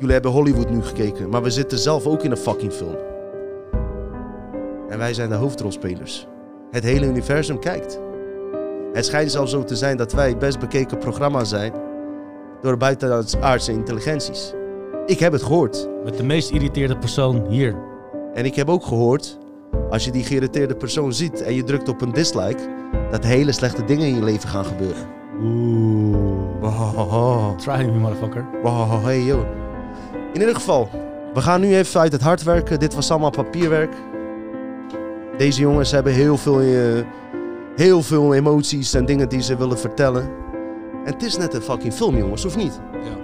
Jullie hebben Hollywood nu gekeken, maar we zitten zelf ook in een fucking film. En wij zijn de hoofdrolspelers. Het hele universum kijkt. Het schijnt zelfs zo te zijn dat wij het best bekeken programma zijn door buitenaardse intelligenties. Ik heb het gehoord. Met de meest irriteerde persoon hier. En ik heb ook gehoord, als je die geïrriteerde persoon ziet en je drukt op een dislike, dat hele slechte dingen in je leven gaan gebeuren. Oeh. Wow. Try me, motherfucker. Wow, hey yo. In ieder geval, we gaan nu even uit het hart werken. Dit was allemaal papierwerk. Deze jongens hebben heel veel, eh, heel veel emoties en dingen die ze willen vertellen. En het is net een fucking film, jongens, of niet? Ja.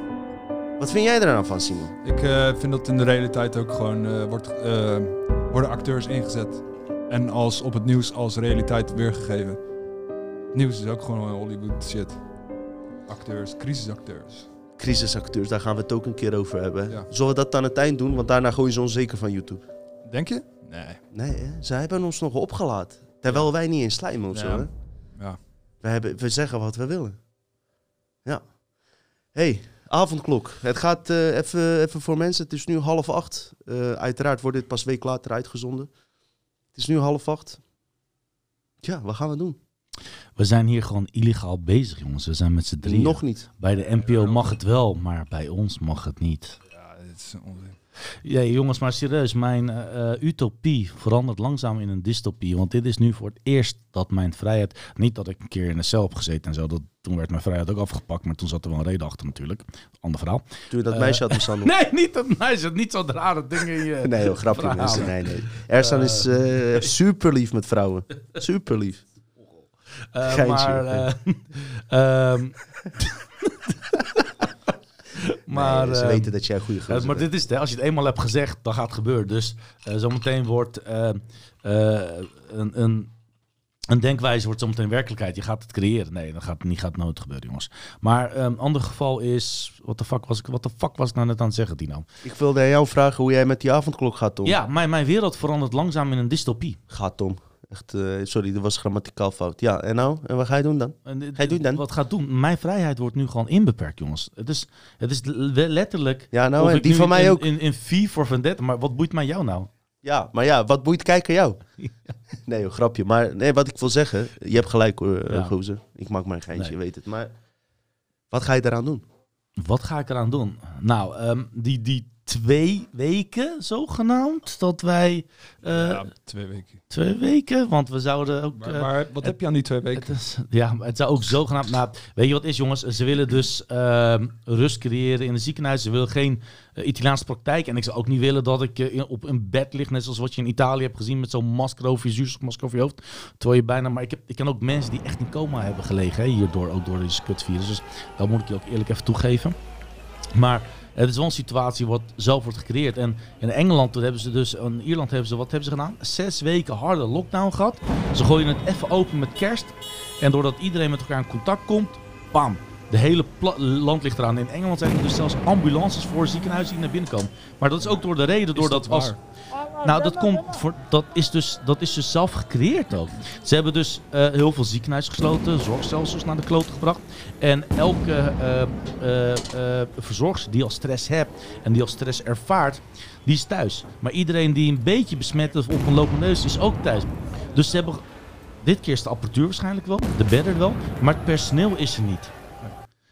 Wat vind jij er nou van, Simon? Ik eh, vind dat in de realiteit ook gewoon eh, wordt, worden acteurs ingezet. En als op het nieuws als realiteit weergegeven. Nieuws is ook gewoon Hollywood shit. Acteurs, crisisacteurs. Crisisacteurs, daar gaan we het ook een keer over hebben. Ja. Zullen we dat aan het eind doen? Want daarna gooien ze ons zeker van YouTube. Denk je? Nee. Nee, hè? ze hebben ons nog opgelaten. Terwijl wij niet in slijmen of zo, Ja. hè? Ja. We, hebben, we zeggen wat we willen. Ja. hey, avondklok. Het gaat eh, even, even voor mensen. Het is nu half acht. Eh, uiteraard wordt dit pas week later uitgezonden. Het is nu half acht. Ja, wat gaan we doen? We zijn hier gewoon illegaal bezig, jongens. We zijn met z'n drieën. Nog niet. Bij de NPO mag het wel, maar bij ons mag het niet. Ja, het is onzin. Ja, jongens, maar serieus, mijn eh, eh, utopie verandert langzaam in een dystopie. Want dit is nu voor het eerst dat mijn vrijheid. Niet dat ik een keer in een cel heb gezeten en zo. Dat, toen werd mijn vrijheid ook afgepakt, maar toen zat er wel een reden achter natuurlijk. Ander verhaal. Toen je dat Eh, meisje had mishandeld. Nee, niet dat meisje. Niet zo'n rare dingen in je. Nee, grapje verhalen. mensen. Nee, nee. Ersan is eh, super lief met vrouwen. Super lief. Eh, Geintje, maar. eh, ehm, maar. Nee, ze ehm, weten dat jij een goede Eh, gozer maar dit is het, hè. als je het eenmaal hebt gezegd, dan gaat het gebeuren. Dus zometeen wordt een, een, een denkwijze wordt zometeen werkelijkheid. Je gaat het creëren. Nee, dat gaat niet gaat nooit gebeuren, jongens. Maar een ander geval is, wat de fuck was ik, wat de fuck was ik nou net aan het zeggen, Dino? Ik wilde aan jou vragen hoe jij met die avondklok gaat, Tom. Ja, mijn, mijn wereld verandert langzaam in een dystopie. Gaat, Tom. Echt, eh, sorry, dat was grammaticaal fout. Ja, en nou? En wat ga je doen dan? Ga je doen dan? Wat gaat doen? Mijn vrijheid wordt nu gewoon inbeperkt, jongens. Het is, het is le- letterlijk. Ja, nou, en die van mij in, ook. In, in V voor Vendetta. Maar wat boeit mij jou nou? Ja, maar ja, wat boeit kijker jou? Nee, joh, grapje. Maar nee, wat ik wil zeggen, je hebt gelijk hoor, Ja. gozer. Ik maak mijn geintje, Nee. je weet het. Maar wat ga je daaraan doen? Wat ga ik eraan doen? Nou, ehm, die, die twee weken zogenaamd dat wij... eh, ja, twee weken. Twee weken, want we zouden ook... Maar, eh, maar wat heb je aan die twee weken? het is, ja, maar het zou ook zogenaamd... Nou, weet je wat is, jongens? Ze willen dus ehm, rust creëren in een ziekenhuis. Ze willen geen eh, Italiaanse praktijk. En ik zou ook niet willen dat ik in- op een bed lig, net zoals wat je in Italië hebt gezien, met zo'n masker over je zuurstofmasker over je hoofd. Terwijl je bijna... Maar ik, heb, ik ken ook mensen die echt in coma hebben gelegen, hè, hierdoor, ook door deze kutvirus. Dus dat moet ik je ook eerlijk even toegeven. Maar het is wel een situatie wat zelf wordt gecreëerd. En in Engeland toen hebben ze dus, in Ierland hebben ze, wat hebben ze gedaan? Zes weken harde lockdown gehad. Ze gooien het even open met kerst. En doordat iedereen met elkaar in contact komt, bam. De hele land ligt eraan. In Engeland zijn er dus zelfs ambulances voor ziekenhuizen die naar binnen komen. Maar dat is ook door de reden, doordat dat als... waar? Nou, dat, komt voor, dat, is dus, dat is dus zelf gecreëerd ook. Ze hebben dus eh, heel veel ziekenhuizen gesloten, zorgstelsels naar de kloot gebracht. En elke eh, verzorgster die al stress hebt en die al stress ervaart, die is thuis. Maar iedereen die een beetje besmet is of een lopende neus is ook thuis. Dus ze hebben, dit keer is de apparatuur waarschijnlijk wel, de bedden wel, maar het personeel is er niet.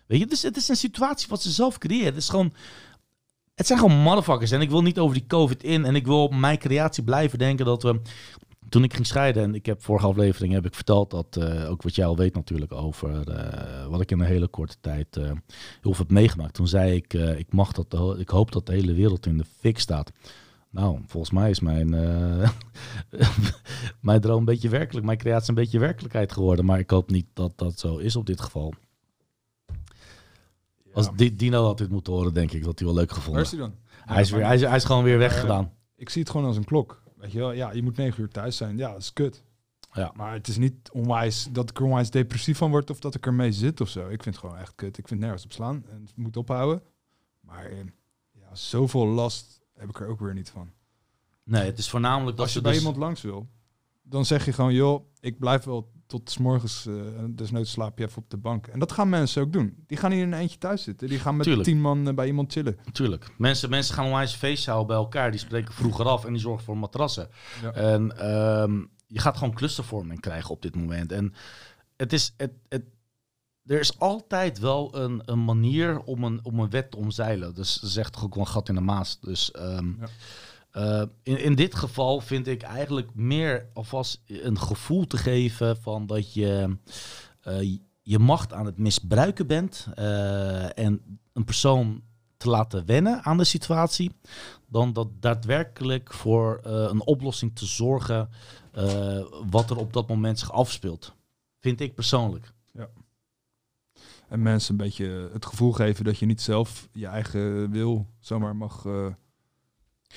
Weet je, dus het is een situatie wat ze zelf creëren. Het is gewoon... Het zijn gewoon motherfuckers. En ik wil niet over die COVID in. En ik wil op mijn creatie blijven denken dat we... Toen ik ging scheiden, en ik heb vorige aflevering heb ik verteld dat, eh, ook wat jij al weet natuurlijk, over eh, wat ik in een hele korte tijd eh, heel veel heb meegemaakt. Toen zei ik, ik, mag dat, ik hoop dat de hele wereld in de fik staat. Nou, volgens mij is mijn, mijn droom een beetje werkelijk, mijn creatie een beetje werkelijkheid geworden. Maar ik hoop niet dat dat zo is op dit geval. Als Di- Dino had dit moeten horen, denk ik dat hij wel leuk Waar gevonden. is hij dan? Hij is, weer, hij, is, hij is gewoon weer weggedaan. Ik zie het gewoon als een klok. Weet je wel, ja, je moet negen uur thuis zijn. Ja, dat is kut. Ja. Maar het is niet onwijs dat ik er onwijs depressief van word of dat ik ermee zit of zo. Ik vind het gewoon echt kut. Ik vind nergens op slaan en het moet ophouden. Maar eh, ja, zoveel last heb ik er ook weer niet van. Nee, het is voornamelijk dat Als je bij dus... iemand langs wil, dan zeg je gewoon, joh, ik blijf wel tot 's morgens, eh desnoods slaap je even op de bank. En dat gaan mensen ook doen. Die gaan niet in een eentje thuis zitten. Die gaan met Tuurlijk. tien man eh, bij iemand chillen. Tuurlijk. Mensen, mensen gaan onwijs houden bij elkaar. Die spreken vroeger af en die zorgen voor matrassen. Ja. En ehm, je gaat gewoon clustervorming krijgen op dit moment. En het is, het, het, er is altijd wel een, een manier om een, om een wet te omzeilen. Dus zegt toch ook wel een gat in de maas. Dus ehm, Ja. Eh, in, in dit geval vind ik eigenlijk meer alvast een gevoel te geven van dat je eh, je macht aan het misbruiken bent. eh, en een persoon te laten wennen aan de situatie. Dan dat daadwerkelijk voor een oplossing te zorgen wat er op dat moment zich afspeelt. Vind ik persoonlijk. En mensen een beetje het gevoel geven dat je niet zelf je eigen wil zomaar mag...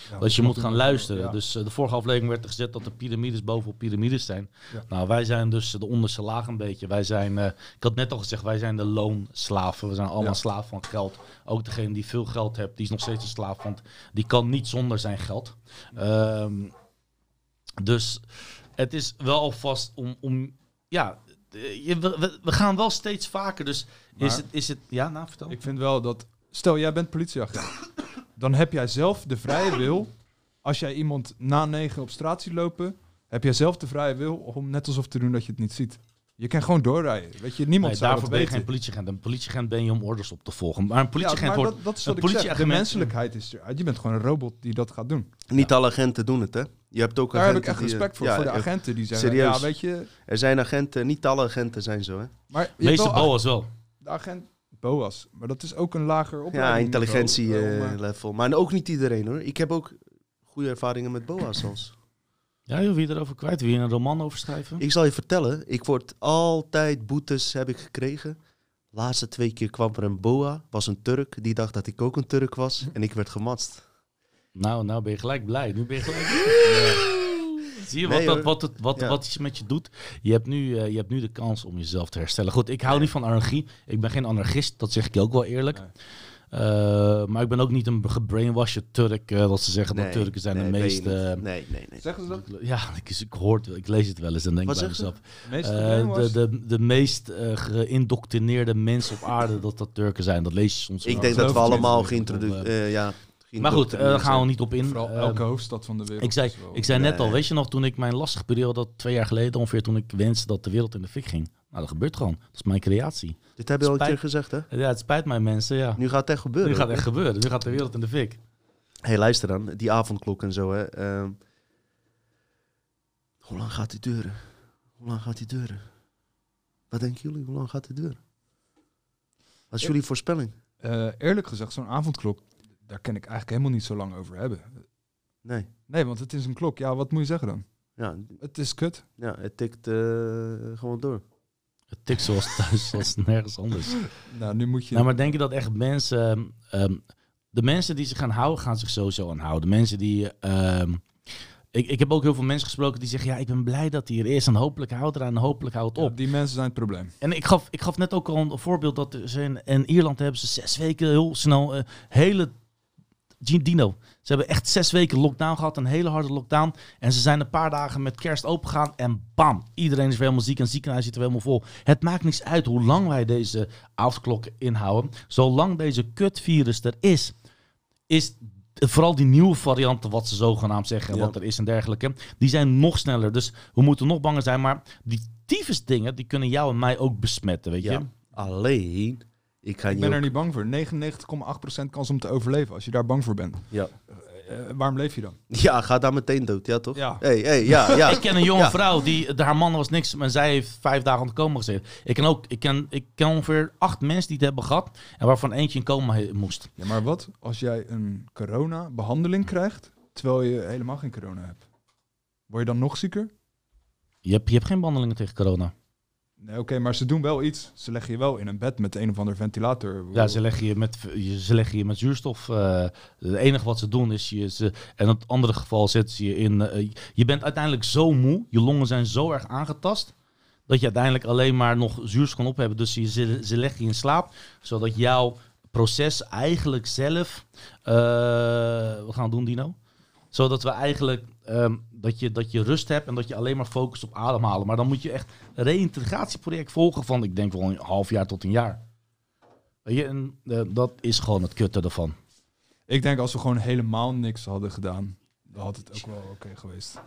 eh, ja, Dat je moet gaan luisteren. Ja. Dus eh, de vorige aflevering werd er gezet dat de piramides bovenop piramides zijn. Ja. Nou, wij zijn dus de onderste laag een beetje. Wij zijn, eh, ik had net al gezegd, wij zijn de loonslaven. We zijn allemaal slaaf van geld. Ook degene die veel geld heeft, die is nog steeds een slaaf. Want die kan niet zonder zijn geld. Ehm, dus het is wel alvast om, om ja, eh, je, we, gaan wel steeds vaker. Dus is het, is het, ja, nou vertel. Ik vind wel dat... Stel, jij bent politieagent. Dan heb jij zelf de vrije wil... Als jij iemand na negen op straat ziet lopen... heb jij zelf de vrije wil om net alsof te doen dat je het niet ziet. Je kan gewoon doorrijden. Weet je, niemand Nee, zou daarvoor ben je weten. geen politieagent. Een politieagent ben je om orders op te volgen. Maar een politieagent wordt... dat, dat is wat ik zeg. De menselijkheid is eruit. Je bent gewoon een robot die dat gaat doen. Niet alle agenten doen het, hè? Je hebt ook Daar heb ik echt respect voor. ja, voor de agenten die zeggen, serieus. ja, weet je... Er zijn agenten, niet alle agenten zijn zo, hè? Maar je De meeste wel BOA's wel. de agent BOA's. Maar dat is ook een lager Ja, opleiding. intelligentie niveau, eh, eh, level. Maar ook niet iedereen, hoor. Ik heb ook goede ervaringen met BOA's zelfs. Ja, joh, wie erover kwijt? Wil je een roman over schrijven? Ik zal je vertellen, ik word altijd boetes heb ik gekregen. Laatste twee keer kwam er een boa, was een Turk, die dacht dat ik ook een Turk was en ik werd gematst. Nou, nou ben je gelijk blij. Nu ben je gelijk... Zie je wat, Nee, dat, hoor. wat, het, wat, Ja. wat iets met je doet? Je hebt, nu, eh, je hebt nu de kans om jezelf te herstellen. Goed, ik hou niet van anarchie. Ik ben geen anarchist, dat zeg ik je ook wel eerlijk. Nee. Eh, maar ik ben ook niet een gebrainwashed Turk. eh, dat ze zeggen dat Turken zijn nee, de ben je meest... niet. eh, nee, nee, nee. Zeggen ze dat? ja, ik, ik, hoor het, ik lees het wel eens en denk Wat bij mezelf. De meeste Eh, de, de, de meest geïndoctrineerde mensen op aarde, dat dat Turken zijn. Dat lees je soms Ik denk dat we allemaal geïntroduceerd Eh, Maar goed, eh, daar gaan we niet op in. Vooral Eh, elke hoofdstad van de wereld. ik zei, ik zei net al, weet je nog, toen ik mijn lastige periode had, twee jaar geleden ongeveer, toen ik wenste dat de wereld in de fik ging. Nou, dat gebeurt gewoon. Dat is mijn creatie. Dit heb je al een keer gezegd, hè? Ja, het spijt mij mensen, ja. Nu gaat het echt gebeuren. Nu gaat het echt gebeuren. Nu gaat de wereld in de fik. hè? hey, luister dan, die avondklok en zo, hè. Ehm, hoe lang gaat die duren? Hoe lang gaat die duren? Wat denken jullie? Hoe lang gaat die duren? Wat is Ja. jullie voorspelling? Eh, eerlijk gezegd, zo'n avondklok, daar kan ik eigenlijk helemaal niet zo lang over hebben. Nee. Nee, want het is een klok. Ja, wat moet je zeggen dan? Ja, Het is kut. ja het tikt eh, gewoon door. Het tikt zoals thuis, zoals nergens anders. Nou, nu moet je... Nou, maar denk je dat echt mensen... ehm, de mensen die zich gaan houden, gaan zich sowieso aan houden. Mensen die... ehm, ik, ik heb ook heel veel mensen gesproken die zeggen... Ja, ik ben blij dat hij er is en hopelijk houdt er aan en hopelijk houdt Ja, op. die mensen zijn het probleem. En ik gaf, ik gaf net ook al een voorbeeld dat ze in, in Ierland hebben ze zes weken heel snel eh, hele Dino. Ze hebben echt zes weken lockdown gehad, een hele harde lockdown. En ze zijn een paar dagen met kerst opengegaan en bam, iedereen is weer helemaal ziek en het ziekenhuis zit er weer helemaal vol. Het maakt niks uit hoe lang wij deze avondklok inhouden. Zolang deze kutvirus er is, is vooral die nieuwe varianten, wat ze zogenaamd zeggen, Ja. wat er is en dergelijke, die zijn nog sneller. Dus we moeten nog banger zijn. Maar die tyfus dingen, die kunnen jou en mij ook besmetten, weet je? Ja. Alleen, ik ga Ik je ben ook- er niet bang voor. 99,8% kans om te overleven als je daar bang voor bent. Ja. Eh, waarom leef je dan? ja, ga daar meteen dood, ja toch? Ja. Hey, hey, ja, ja. Ik ken een jonge Ja. vrouw, die, haar man was niks, maar zij heeft vijf dagen aan coma gezeten. Ik ken, ook, ik, ken, ik ken ongeveer acht mensen die het hebben gehad en waarvan eentje in coma he- moest. Ja, maar wat als jij een corona-behandeling krijgt, terwijl je helemaal geen corona hebt? Word je dan nog zieker? Je hebt, je hebt geen behandelingen tegen corona. Nee, oké, maar ze doen wel iets. Ze leggen je wel in een bed met een of ander ventilator. Ja, ze leggen je met, ze leggen je met zuurstof. eh, het enige wat ze doen is je. Ze, en in het andere geval zetten ze je in. eh, je bent uiteindelijk zo moe. Je longen zijn zo erg aangetast. Dat je uiteindelijk alleen maar nog zuurstof kan ophebben. Dus ze, ze leggen je in slaap. Zodat jouw proces eigenlijk zelf. eh, wat gaan we doen, Dino? Zodat we eigenlijk ehm, dat, je, dat je rust hebt en dat je alleen maar focust op ademhalen. Maar dan moet je echt een reïntegratieproject volgen van, ik denk wel een half jaar tot een jaar. Weet je, en eh, dat is gewoon het kutte ervan. Ik denk als we gewoon helemaal niks hadden gedaan, dan had het ook wel oké geweest.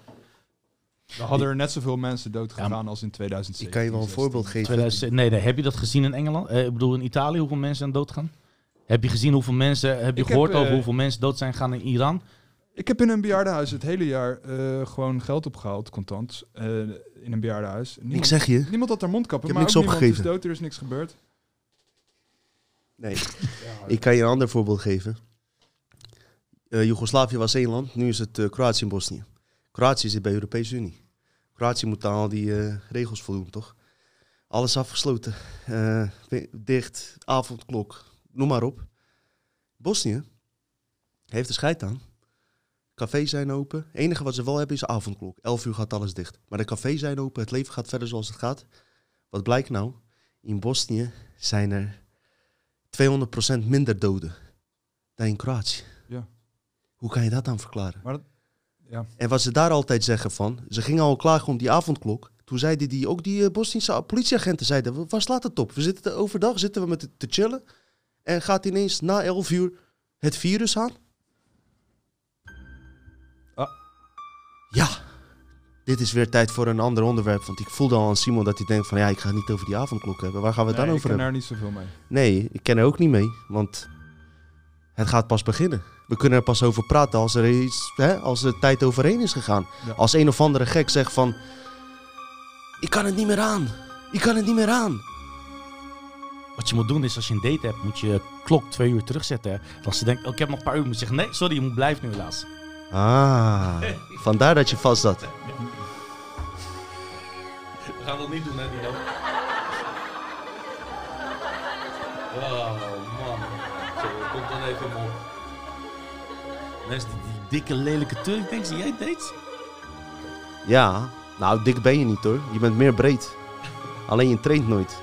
Dan hadden er net zoveel mensen dood Ja, gegaan als in 2007. Ik kan je wel een voorbeeld geven. 2000, nee, nee, heb je dat gezien in Engeland? Eh, ik bedoel, in Italië, hoeveel mensen aan dood gaan? Heb je gezien hoeveel mensen, heb je Ik gehoord heb, eh, over hoeveel mensen dood zijn gaan in Iran? Ik heb in een bejaardenhuis het hele jaar eh, gewoon geld opgehaald, contant, eh, in een bejaardenhuis. Niemand, Ik zeg je. niemand had daar mondkappen, Ik heb maar niks niemand is opgegeven. dood, er is niks gebeurd. Nee. Ik kan je een ander voorbeeld geven. Eh, Joegoslavië was één land, nu is het Kroatië en Bosnië. Kroatië zit bij de Europese Unie. Kroatië moet aan al die regels voldoen, toch? Alles afgesloten. Dicht, avondklok, noem maar op. Bosnië heeft er scheid aan. Cafés zijn open. Het enige wat ze wel hebben is avondklok. 11 uur gaat alles dicht. Maar de cafés zijn open. Het leven gaat verder zoals het gaat. Wat blijkt nou? In Bosnië zijn er 200% minder doden dan in Kroatië. Ja. Hoe kan je dat dan verklaren? Maar dat, ja. En wat ze daar altijd zeggen van, ze gingen al klagen om die avondklok. Toen zeiden die, ook die eh, Bosnische politieagenten, zeiden, "Wa- waar slaat het op? We zitten overdag zitten we met te chillen en gaat ineens na 11 uur het virus aan. Ja, dit is weer tijd voor een ander onderwerp. Want ik voelde al aan Simon dat hij denkt van, ja, ik ga het niet over die avondklok hebben. Waar gaan we het Nee, dan ik over ken hebben? daar niet zoveel mee. Nee, ik ken er ook niet mee, want het gaat pas beginnen. We kunnen er pas over praten als er, iets, hè, als er tijd overheen is gegaan. Ja. Als een of andere gek zegt van... Ik kan het niet meer aan. Ik kan het niet meer aan. Wat je moet doen is, als je een date hebt, moet je klok twee uur terugzetten. Als ze denkt, oh, ik heb nog een paar uur, moet je zeggen, nee, sorry, je moet blijven nu helaas. Ah, vandaar dat je vast zat. We gaan dat niet doen, hè, Dino? Oh, man. Zo, komt dan even op. Mensen, die, dikke, lelijke Turk, denk zie jij dates? Ja, nou dik ben je niet hoor. Je bent meer breed. Alleen je traint nooit.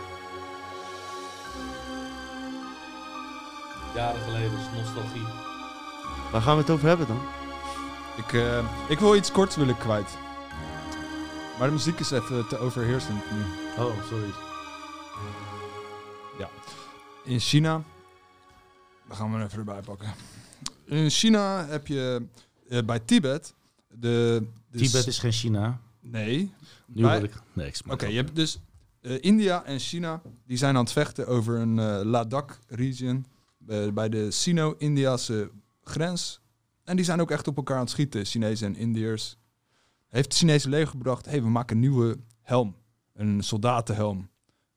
Jaren geleden, is nostalgie. Waar gaan we het over hebben dan? Ik, eh, ik wil iets korts willen kwijt. Maar de muziek is even te overheersend nu. Oh, sorry. In China. Dan gaan we hem even erbij pakken. In China heb je eh, bij Tibet. De, de Tibet is geen China. Nee. Nu Bij- wil ik... Nee, ik Oké, je hebt dus eh, India en China. Die zijn aan het vechten over een eh, Ladakh-region. eh, bij de Sino-Indiase grens. En die zijn ook echt op elkaar aan het schieten, Chinezen en Indiërs. Heeft het Chinese leger gebracht, hey, we maken een nieuwe helm. Een soldatenhelm.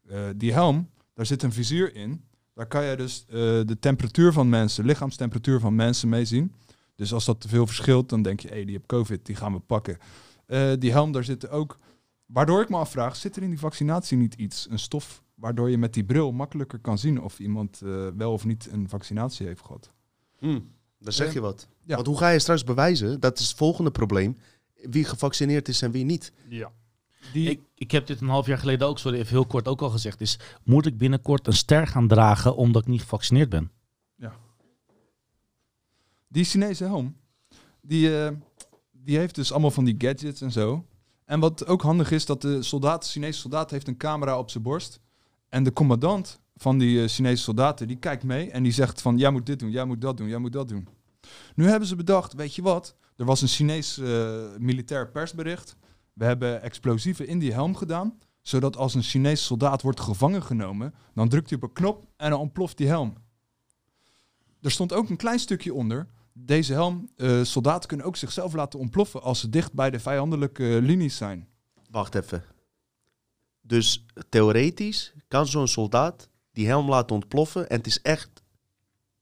Eh, die helm, daar zit een vizier in. Daar kan je dus eh, de temperatuur van mensen, lichaamstemperatuur van mensen mee zien. Dus als dat te veel verschilt, dan denk je, hé, die heeft COVID, die gaan we pakken. Eh, die helm, daar zitten ook... Waardoor ik me afvraag, zit er in die vaccinatie niet iets, een stof... waardoor je met die bril makkelijker kan zien of iemand wel of niet een vaccinatie heeft gehad? Dan zeg Ja. je wat. Ja. Want hoe ga je straks bewijzen? Dat is het volgende probleem. Wie gevaccineerd is en wie niet. Ja. Die, Ik, ik heb dit een half jaar geleden ook, sorry, even heel kort ook al gezegd. Is, moet ik binnenkort een ster gaan dragen omdat ik niet gevaccineerd ben? Die Chinese helm, die, eh, die heeft dus allemaal van die gadgets en zo. En wat ook handig is, dat de soldaat, de Chinese soldaat heeft een camera op zijn borst. En de commandant van die eh, Chinese soldaten, die kijkt mee en die zegt van... Jij moet dit doen, jij moet dat doen, jij moet dat doen. Nu hebben ze bedacht, weet je wat? Er was een Chinees eh, militair persbericht. We hebben explosieven in die helm gedaan. Zodat als een Chinese soldaat wordt gevangen genomen, dan drukt hij op een knop en dan ontploft die helm. Er stond ook een klein stukje onder. Deze helm, eh, soldaten kunnen ook zichzelf laten ontploffen als ze dicht bij de vijandelijke eh, linies zijn. Wacht even. Dus theoretisch kan zo'n soldaat die helm laten ontploffen. En het is echt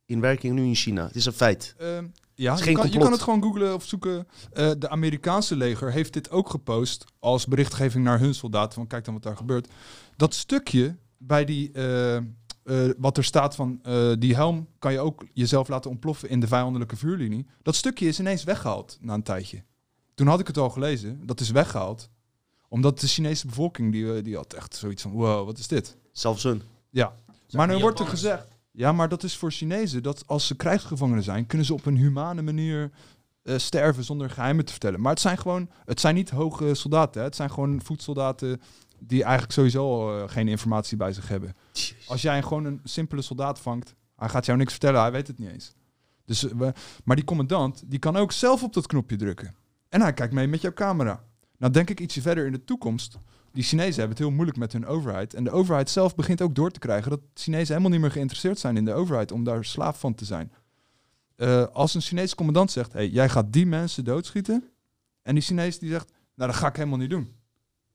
in werking nu in China. Het is een feit. Ehm, ja, je kan, je kan het gewoon googlen of zoeken. Eh, de Amerikaanse leger heeft dit ook gepost als berichtgeving naar hun soldaten. Van kijk dan wat daar gebeurt. Dat stukje bij die, eh, eh, wat er staat van eh, die helm kan je ook jezelf laten ontploffen in de vijandelijke vuurlinie. Dat stukje is ineens weggehaald na een tijdje. Toen had ik het al gelezen. Dat is weggehaald. Omdat de Chinese bevolking, die, die had echt zoiets van, wow, wat is dit? Zelfs hun. Ja, maar nu wordt er gezegd. Ja, maar dat is voor Chinezen dat als ze krijgsgevangenen zijn, kunnen ze op een humane manier eh, sterven zonder geheimen te vertellen. Maar het zijn gewoon, het zijn niet hoge soldaten. Hè. Het zijn gewoon voetsoldaten die eigenlijk sowieso eh, geen informatie bij zich hebben. Als jij gewoon een simpele soldaat vangt, hij gaat jou niks vertellen, hij weet het niet eens. Dus, eh, maar die commandant, die kan ook zelf op dat knopje drukken. En hij kijkt mee met jouw camera. Nou denk ik ietsje verder in de toekomst. Die Chinezen hebben het heel moeilijk met hun overheid. En de overheid zelf begint ook door te krijgen dat Chinezen helemaal niet meer geïnteresseerd zijn in de overheid om daar slaaf van te zijn. Eh, als een Chinese commandant zegt, hey, jij gaat die mensen doodschieten. En die Chinees die zegt, nou dat ga ik helemaal niet doen.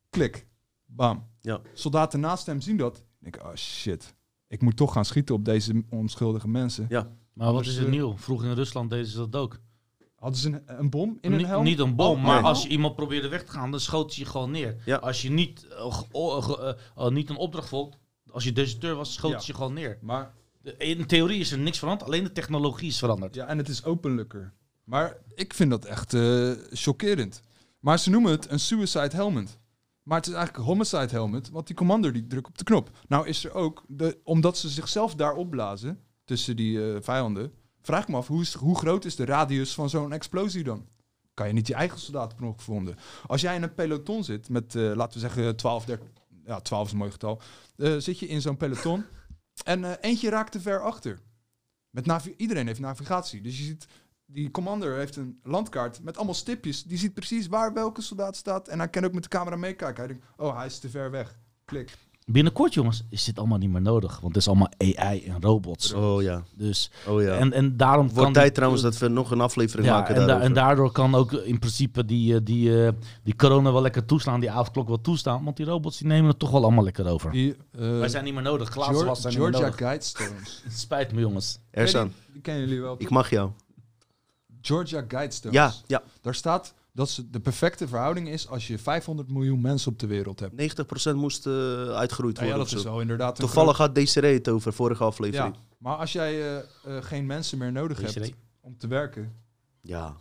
Klik. Bam. Ja. Soldaten naast hem zien dat. Denk oh shit. Ik moet toch gaan schieten op deze onschuldige mensen. Ja. Maar wat Dus, is het eh, nieuw? Vroeger in Rusland deden ze dat ook. Hadden ze een, een bom in hun helm? niet een bom, Oh, maar nee. als je iemand probeerde weg te gaan, dan schoot ze je gewoon neer. Ja. Als je niet, eh, eh, eh, niet een opdracht volgt, als je deserteur was, schoot Ja. ze je gewoon neer. Maar De- In theorie is er niks veranderd, alleen de technologie is veranderd. Ja, en het is openlijker. Maar ik vind dat echt eh, chockerend. Maar ze noemen het een suicide helmet. Maar het is eigenlijk een homicide helmet, want die commander die drukt op de knop. Nou is er ook, de, omdat ze zichzelf daar opblazen, tussen die eh, vijanden, vraag me af, hoe, is, hoe groot is de radius van zo'n explosie dan? Kan je niet je eigen soldaten per ongeluk? Als jij in een peloton zit met, eh, laten we zeggen, 12, 13, ja, 12 is een mooi getal, eh, zit je in zo'n peloton en eh, eentje raakt te ver achter. Met navi- iedereen heeft navigatie. Dus je ziet, die commander heeft een landkaart met allemaal stipjes. Die ziet precies waar welke soldaat staat. En hij kan ook met de camera meekijken. Hij denkt, oh, hij is te ver weg. Klik. Binnenkort, jongens, is dit allemaal niet meer nodig, want het is allemaal AI en robots. Oh ja. Dus, Oh ja. en, en daarom Wordt kan tijd die- trouwens dat we nog een aflevering ja, maken en, da- en daardoor kan ook in principe die, eh, die, eh, die corona wel lekker toeslaan, die avondklok wel toestaan, want die robots die nemen het toch wel allemaal lekker over. Die, eh, Wij zijn niet meer nodig, glazen Geor- was zijn niet meer Georgia nodig. Guidestones. Spijt me, jongens. Ersan, Die, die kennen jullie wel. ik mag jou. Georgia Guidestones. Ja, ja. Daar staat dat ze de perfecte verhouding is als je 500 miljoen mensen op de wereld hebt. 90% moest eh, uitgeroeid ja, worden. dat of is zo. wel inderdaad een Toevallig had Desiree het over vorige groot- aflevering. Ja, maar als jij eh, eh, geen mensen meer nodig Desiree? hebt om te werken, Ja.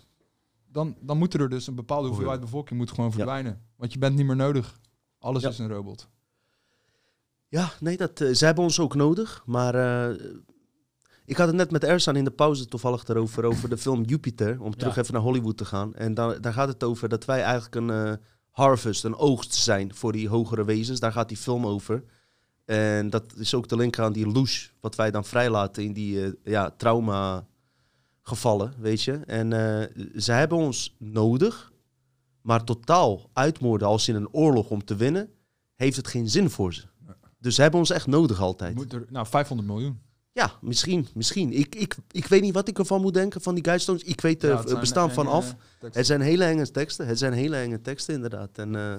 dan, dan moet er dus een bepaalde Hoeveel? hoeveelheid bevolking moet gewoon verdwijnen. Want je bent niet meer nodig. Alles Ja. is een robot. Ja, nee, dat, ze hebben ons ook nodig. Maar eh, ik had het net met Ersan in de pauze toevallig erover, over de film Jupiter. Om terug even naar Hollywood te gaan. En daar, daar gaat het over dat wij eigenlijk een eh, harvest, een oogst zijn voor die hogere wezens. Daar gaat die film over. En dat is ook de link aan die louche, wat wij dan vrijlaten in die eh, ja, trauma gevallen, weet je. En eh, ze hebben ons nodig, maar totaal uitmoorden als in een oorlog om te winnen, heeft het geen zin voor ze. Dus ze hebben ons echt nodig altijd. Moet er, nou, 500 miljoen. Ja, misschien, misschien. Ik, ik, ik weet niet wat ik ervan moet denken van die Guidestones. Ik weet er bestaan van af. teksten. Het zijn hele enge teksten. Het zijn hele enge teksten, inderdaad. En eh,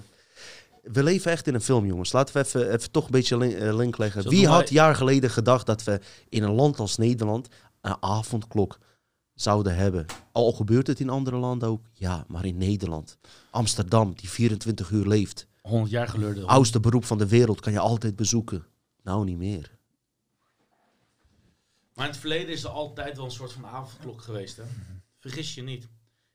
we leven echt in een film, jongens. Laten we even, even toch een beetje link, eh, link leggen. Zo Wie had wij- jaar geleden gedacht dat we in een land als Nederland een avondklok zouden hebben? Al gebeurt het in andere landen ook. Ja, maar in Nederland. Amsterdam, die 24 uur leeft. 100 jaar geleden. Oudste beroep van de wereld kan je altijd bezoeken. Nou, niet meer. Maar in het verleden is er altijd wel een soort van avondklok geweest. Hè? Vergis je niet.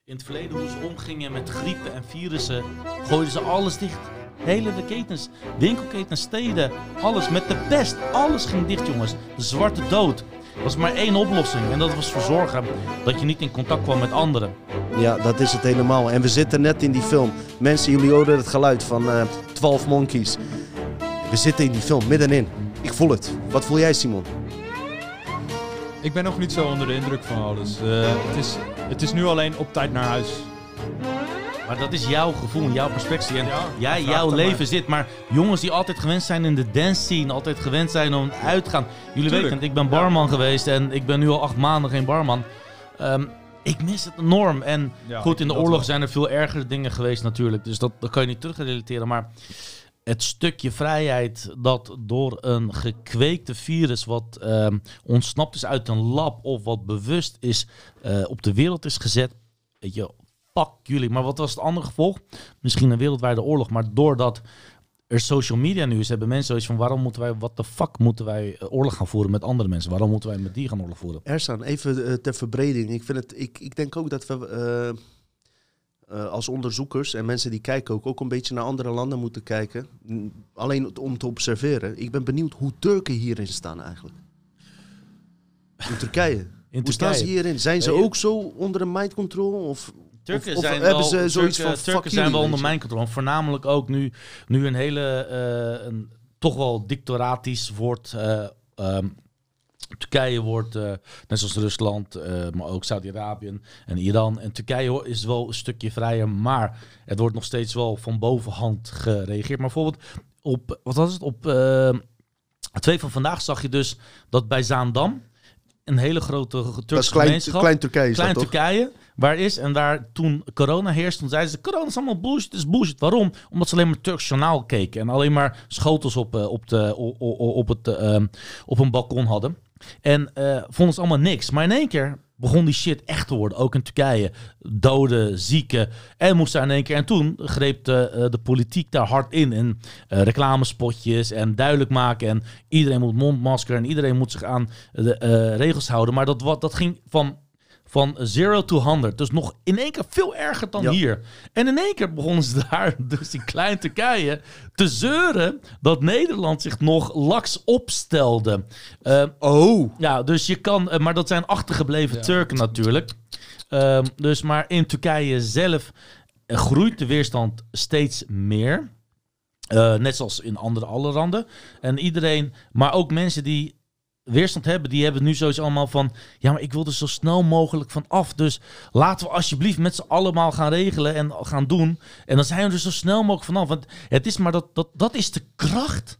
In het verleden hoe ze omgingen met griepen en virussen, gooiden ze alles dicht. Hele ketens, winkelketens, steden, alles met de pest. Alles ging dicht, jongens. De zwarte dood. Er was maar één oplossing en dat was verzorgen dat je niet in contact kwam met anderen. Ja, dat is het helemaal. En we zitten net in die film. Mensen, jullie horen het geluid van eh 12 Monkeys. We zitten in die film, middenin. Ik voel het. Wat voel jij, Simon? Ik ben nog niet zo onder de indruk van alles. Eh, het, is, het is nu alleen op tijd naar huis. Maar dat is jouw gevoel, jouw perspectie. En Ja, jij, jouw leven maar. zit. Maar jongens die altijd gewend zijn in de dance scene, altijd gewend zijn om uit te gaan. Jullie Tuurlijk. weten, ik ben barman geweest en ik ben nu al acht maanden geen barman. Ehm, ik mis het enorm. En Ja, goed, in de oorlog wel. zijn er veel ergere dingen geweest natuurlijk. Dus dat, dat kan je niet terugrelateren. Maar het stukje vrijheid dat door een gekweekte virus wat ehm, ontsnapt is uit een lab of wat bewust is eh, op de wereld is gezet. Weet je, fuck jullie. Maar wat was het andere gevolg? Misschien een wereldwijde oorlog. Maar doordat er social media nu is, hebben mensen zoiets van waarom moeten wij, wat de fuck moeten wij eh, oorlog gaan voeren met andere mensen? Waarom moeten wij met die gaan oorlog voeren? Ersan, even eh, ter verbreding. Ik, vind het, ik, ik denk ook dat we eh, als onderzoekers en mensen die kijken ook, ook een beetje naar andere landen moeten kijken. Mm, Alleen om te observeren. Ik ben benieuwd hoe Turken hierin staan eigenlijk. In Turkije. In Hoe staan ze Turkije. hierin? zijn ze ook zo onder de mind control? Of, Turken of, of zijn hebben wel, ze zoiets Turken, van Turken fuck zijn wel onder je? mijn controle. Voornamelijk ook nu, nu een hele, eh, een, toch wel dictoratisch wordt. eh, ehm, Turkije wordt, eh, net zoals Rusland, eh, maar ook Saudi-Arabië en Iran. En Turkije is wel een stukje vrijer, maar het wordt nog steeds wel van bovenhand gereageerd. Maar bijvoorbeeld op, wat was het, op eh, twee van vandaag zag je dus dat bij Zaandam een hele grote Dat is Turkse klein, gemeenschap... klein Turkije is Klein dat toch? Turkije, waar is en daar toen corona heerst, toen zeiden ze: corona is allemaal bullshit, het is bullshit. Waarom? Omdat ze alleen maar Turks journaal keken en alleen maar schotels op, op, de, o- o- o- op, het, op een balkon hadden. En eh, vonden ze allemaal niks. Maar in één keer begon die shit echt te worden, ook in Turkije. Doden, zieken. En moest daar in één keer. En toen greep de, eh, de politiek daar hard in. En eh, reclamespotjes en duidelijk maken. En iedereen moet mondmasker en iedereen moet zich aan de regels houden. Maar dat, wat, dat ging van van 0 to 100. Dus nog in één keer veel erger dan Ja. hier. En in één keer begonnen ze daar, dus in klein Turkije, te zeuren dat Nederland zich nog laks opstelde. Eh, Oh, ja, dus je kan, eh, maar dat zijn achtergebleven Ja. Turken natuurlijk. Ehm, dus maar in Turkije zelf eh, groeit de weerstand steeds meer. Net zoals in andere alle landen. En iedereen, maar ook mensen die weerstand hebben, die hebben nu zoiets allemaal van... Ja, maar ik wil er zo snel mogelijk van af. Dus laten we alsjeblieft met z'n allemaal gaan regelen en gaan doen. En dan zijn we er zo snel mogelijk vanaf. Want het is maar dat, dat, dat is de kracht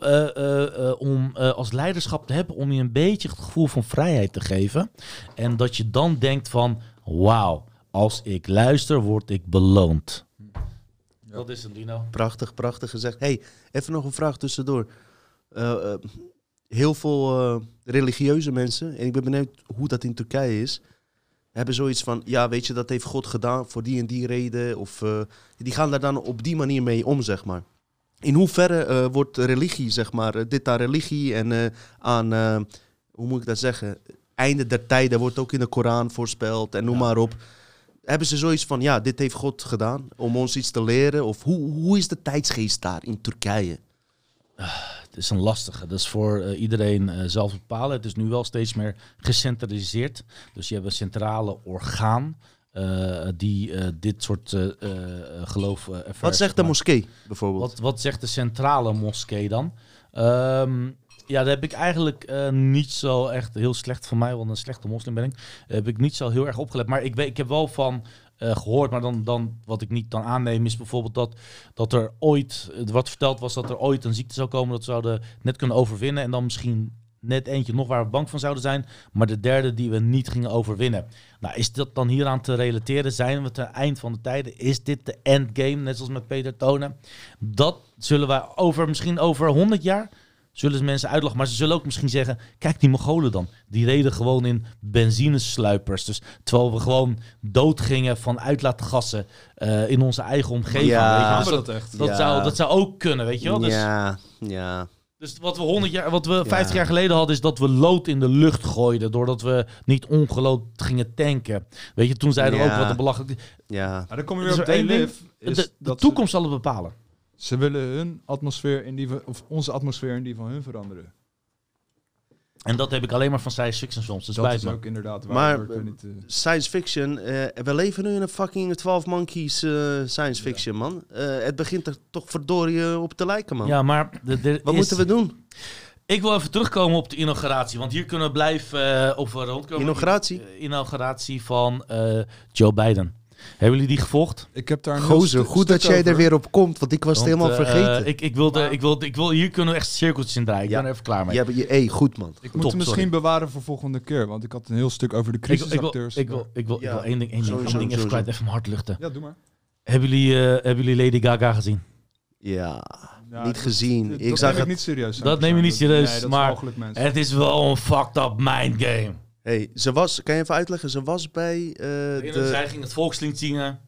eh, eh, eh, om eh, als leiderschap te hebben... om je een beetje het gevoel van vrijheid te geven. En dat je dan denkt van... Wauw, als ik luister, word ik beloond. Dat is het, Dino. prachtig, prachtig gezegd. hey, even nog een vraag tussendoor. Eh, eh, heel veel eh, religieuze mensen, en ik ben benieuwd hoe dat in Turkije is, hebben zoiets van, ja, weet je, dat heeft God gedaan voor die en die reden. Of eh, die gaan daar dan op die manier mee om, zeg maar. In hoeverre eh, wordt religie, zeg maar, dit aan religie en aan, hoe moet ik dat zeggen, einde der tijden wordt ook in de Koran voorspeld en noem Ja. maar op. Hebben ze zoiets van, ja, dit heeft God gedaan om ons iets te leren? Of hoe, hoe is de tijdsgeest daar in Turkije? Het is een lastige. Dat is voor eh, iedereen eh, zelf bepalen. Het is nu wel steeds meer gecentraliseerd. Dus je hebt een centrale orgaan eh, die dit soort geloof ervaart. Wat zegt de moskee bijvoorbeeld? Wat, wat zegt de centrale moskee dan? Ehm, ja, daar heb ik eigenlijk niet zo echt heel slecht van mij, want een slechte moslim ben ik. Heb ik niet zo heel erg opgelet. Maar ik, weet, ik heb wel van eh, gehoord, maar dan, dan wat ik niet dan aanneem is bijvoorbeeld dat, dat er ooit, wat verteld was dat er ooit een ziekte zou komen dat ze zouden net kunnen overwinnen en dan misschien net eentje nog waar we bang van zouden zijn, maar de derde die we niet gingen overwinnen. Nou, is dat dan hieraan te relateren? Zijn we ten eind van de tijden? Is dit de endgame, net zoals met Peter Tonen? Dat zullen wij over, misschien over 100 jaar, zullen ze mensen uitlachen. Maar ze zullen ook misschien zeggen, kijk die Mongolen dan. Die reden gewoon in benzinesluipers. Dus terwijl we gewoon doodgingen van uitlaatgassen eh, in onze eigen omgeving. Ja. weet je. Gaan Dus dat, dat echt? dat, Ja. zou, dat zou ook kunnen, weet je wel. Dus, Ja, ja. dus wat we 100 jaar, wat we 50 Ja. jaar geleden hadden, is dat we lood in de lucht gooiden. Doordat we niet ongelood gingen tanken. Weet je, toen zeiden we Ja. ook wat een belachelijk. ja. Maar dan kom je weer op. De, de dat toekomst zal het bepalen. Ze, willen hun atmosfeer in die van, of onze atmosfeer in die van hun veranderen. En dat heb ik alleen maar van science fiction films. Dus dat is me. ook inderdaad waar. Maar, niet, eh, Science fiction. eh, we leven nu in een fucking 12 Monkeys eh, science fiction, man. Eh, het begint er toch verdorie op te lijken, man. Ja, maar de, Wat is- moeten we doen? Ik wil even terugkomen op de inauguratie, want hier kunnen we blijven over rondkomen. Inauguratie? Inauguratie van eh, Joe Biden. Hebben jullie die gevolgd? ik heb daar Gozer, stu- goed dat jij er weer op komt, want ik was het helemaal eh, vergeten. ik, ik, wilde, Maar- ik, wilde, ik wil, hier kunnen we echt cirkeltjes in draaien. Ik Ja. ben er even klaar mee. Je hebt je, hey, goed, man. Ik moet Top, het misschien sorry. bewaren voor volgende keer, want ik had een heel stuk over de ik, ik, crisisacteurs. ik, wil, ik, wil, ik Ja, wil één ding, één ding, even kwijt, even mijn hart luchten. Ja, doe maar. Hebben jullie, eh, hebben jullie Lady Gaga gezien? Ja, Ja, niet gezien. Dat, ik dat zag neem ik het. niet serieus. Dat neem je niet serieus, nee, dat maar- is mogelijk, mensen. Het is wel een fucked up mind game. Hey, ze was, kan je even uitleggen? Ze was bij. eh, de, Zij ging het volkslied zingen.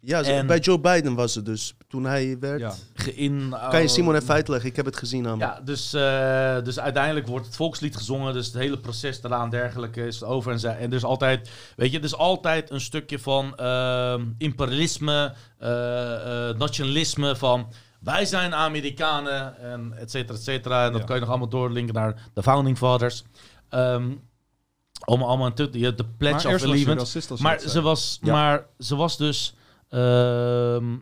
ja, ze- en- bij Joe Biden was ze dus. Toen hij werd. Ja. Geïn, Kan je Simon even uitleggen? Ik heb het gezien aan. Ja, dus, eh, dus uiteindelijk wordt het volkslied gezongen. Dus het hele proces daaraan en dergelijke is over. En, zij, en er is altijd, weet je, er is altijd een stukje van ehm, imperialisme, eh, eh, nationalisme van... Wij zijn Amerikanen en et cetera, et cetera. En dat Ja. kan je nog allemaal doorlinken naar de Founding Fathers. Ehm, Allemaal, allemaal hebt de Maar Pledge of eerst was je Allegiance. Maar ze, was, Ja. maar ze was dus ehm,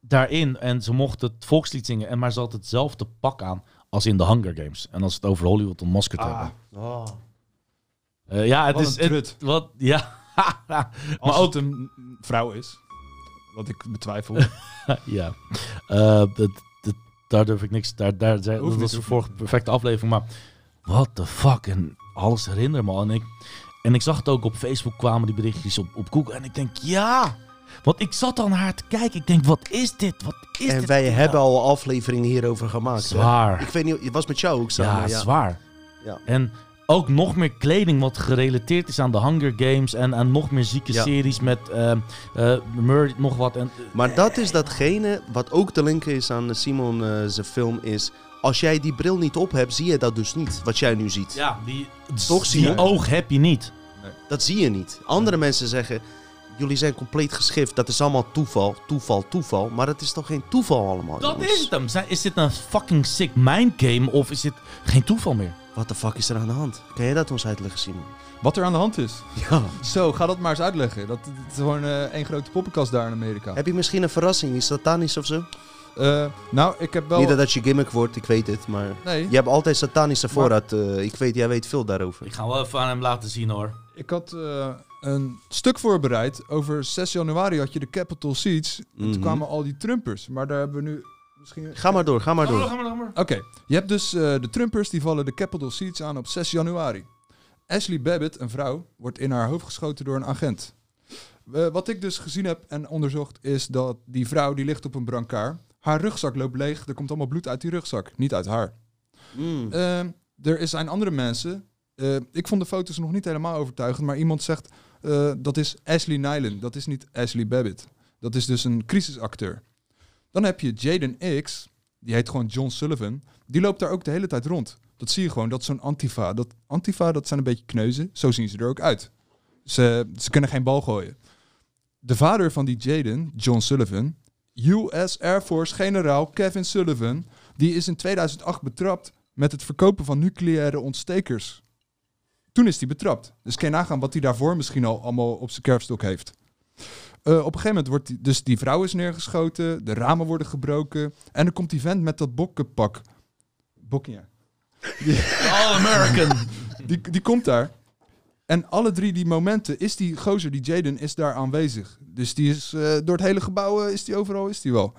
daarin en ze mocht het volkslied zingen. En maar ze had hetzelfde pak aan als in de Hunger Games. En als het over Hollywood Unmasked Ah, hebben. Oh. Eh, ja, het wat is... Het, wat, ja. Als ook... het een vrouw is. Wat ik betwijfel. ja. Eh, dat, daar durf ik niks... Daar, daar, Hoeft dat was vorige perfecte aflevering. Maar what the fuck? En alles herinner me al. En ik, en ik zag het ook op Facebook kwamen die berichtjes op, op Google. En ik denk, ja... Want ik zat al naar haar te kijken. Ik denk, wat is dit? Wat is En dit? wij hebben al afleveringen hierover gemaakt. hè? Zwaar. Ik weet niet, het was met jou ook samen. Ja, Ja, zwaar. Ja. En ook nog meer kleding wat gerelateerd is aan de Hunger Games. En, en nog meer zieke Ja. series met eh, Murray, nog wat. En, Maar dat is datgene wat ook te linken is aan Simon eh, zijn film is... Als jij die bril niet op hebt, zie je dat dus niet. Wat jij nu ziet. ja, die, Toch zie die je- oog heb je niet. Dat zie je niet. Andere mensen zeggen... Jullie zijn compleet geschift. Dat is allemaal toeval, toeval, toeval. Maar het is toch geen toeval allemaal, Dat jongens? is het hem. Zijn- Is dit een fucking sick mind game of is dit geen toeval meer? Wat de fuck is er aan de hand? Kan jij dat ons uitleggen, Simon? Wat er aan de hand is. Ja. Zo, ga dat maar eens uitleggen. Dat, dat is gewoon eh, één grote poppenkast daar in Amerika. Heb je misschien een verrassing? Iets satanisch of zo? Eh, nou, ik heb wel... Niet dat dat je gimmick wordt, ik weet het. Maar Nee, je hebt altijd satanische voorraad. eh, ik weet, jij weet veel daarover. Ik ga wel even aan hem laten zien hoor. ik had eh, een stuk voorbereid. Over 6 januari had je de Capitol Seats. En Mhm. toen kwamen al die Trumpers. Maar daar hebben we nu misschien... Ga maar door, ga maar Ga maar, door. ga maar, ga maar. Oké, je hebt dus eh, de Trumpers die vallen de Capitol Seats aan op 6 januari. Ashley Babbitt, een vrouw, wordt in haar hoofd geschoten door een agent. Wat ik dus gezien heb en onderzocht is dat die vrouw die ligt op een brancard. Haar rugzak loopt leeg, er komt allemaal bloed uit die rugzak, niet uit haar. Mm. Eh, er zijn andere mensen. eh, ik vond de foto's nog niet helemaal overtuigend, maar iemand zegt eh, dat is Ashley Nyland, dat is niet Ashley Babbitt. Dat is dus een crisisacteur. Dan heb je Jaden X, die heet gewoon John Sullivan. Die loopt daar ook de hele tijd rond. Dat zie je gewoon, dat is zo'n antifa. Dat antifa, dat zijn een beetje kneuzen. Zo zien ze er ook uit. Ze, ze kunnen geen bal gooien. De vader van die Jaden, John Sullivan, US Air Force generaal Kevin Sullivan, die is in 2008 betrapt met het verkopen van nucleaire ontstekers. Toen is hij betrapt. Dus kan je nagaan wat hij daarvoor misschien al allemaal op zijn kerfstok heeft. Eh, op een gegeven moment wordt die, dus die vrouw is neergeschoten, de ramen worden gebroken en dan komt die vent met dat bokkenpak. Bokkie, All American. die, die komt daar. En alle drie die momenten is die gozer, die Jaden, is daar aanwezig. Dus die is eh, door het hele gebouw, eh, is die overal, is die wel.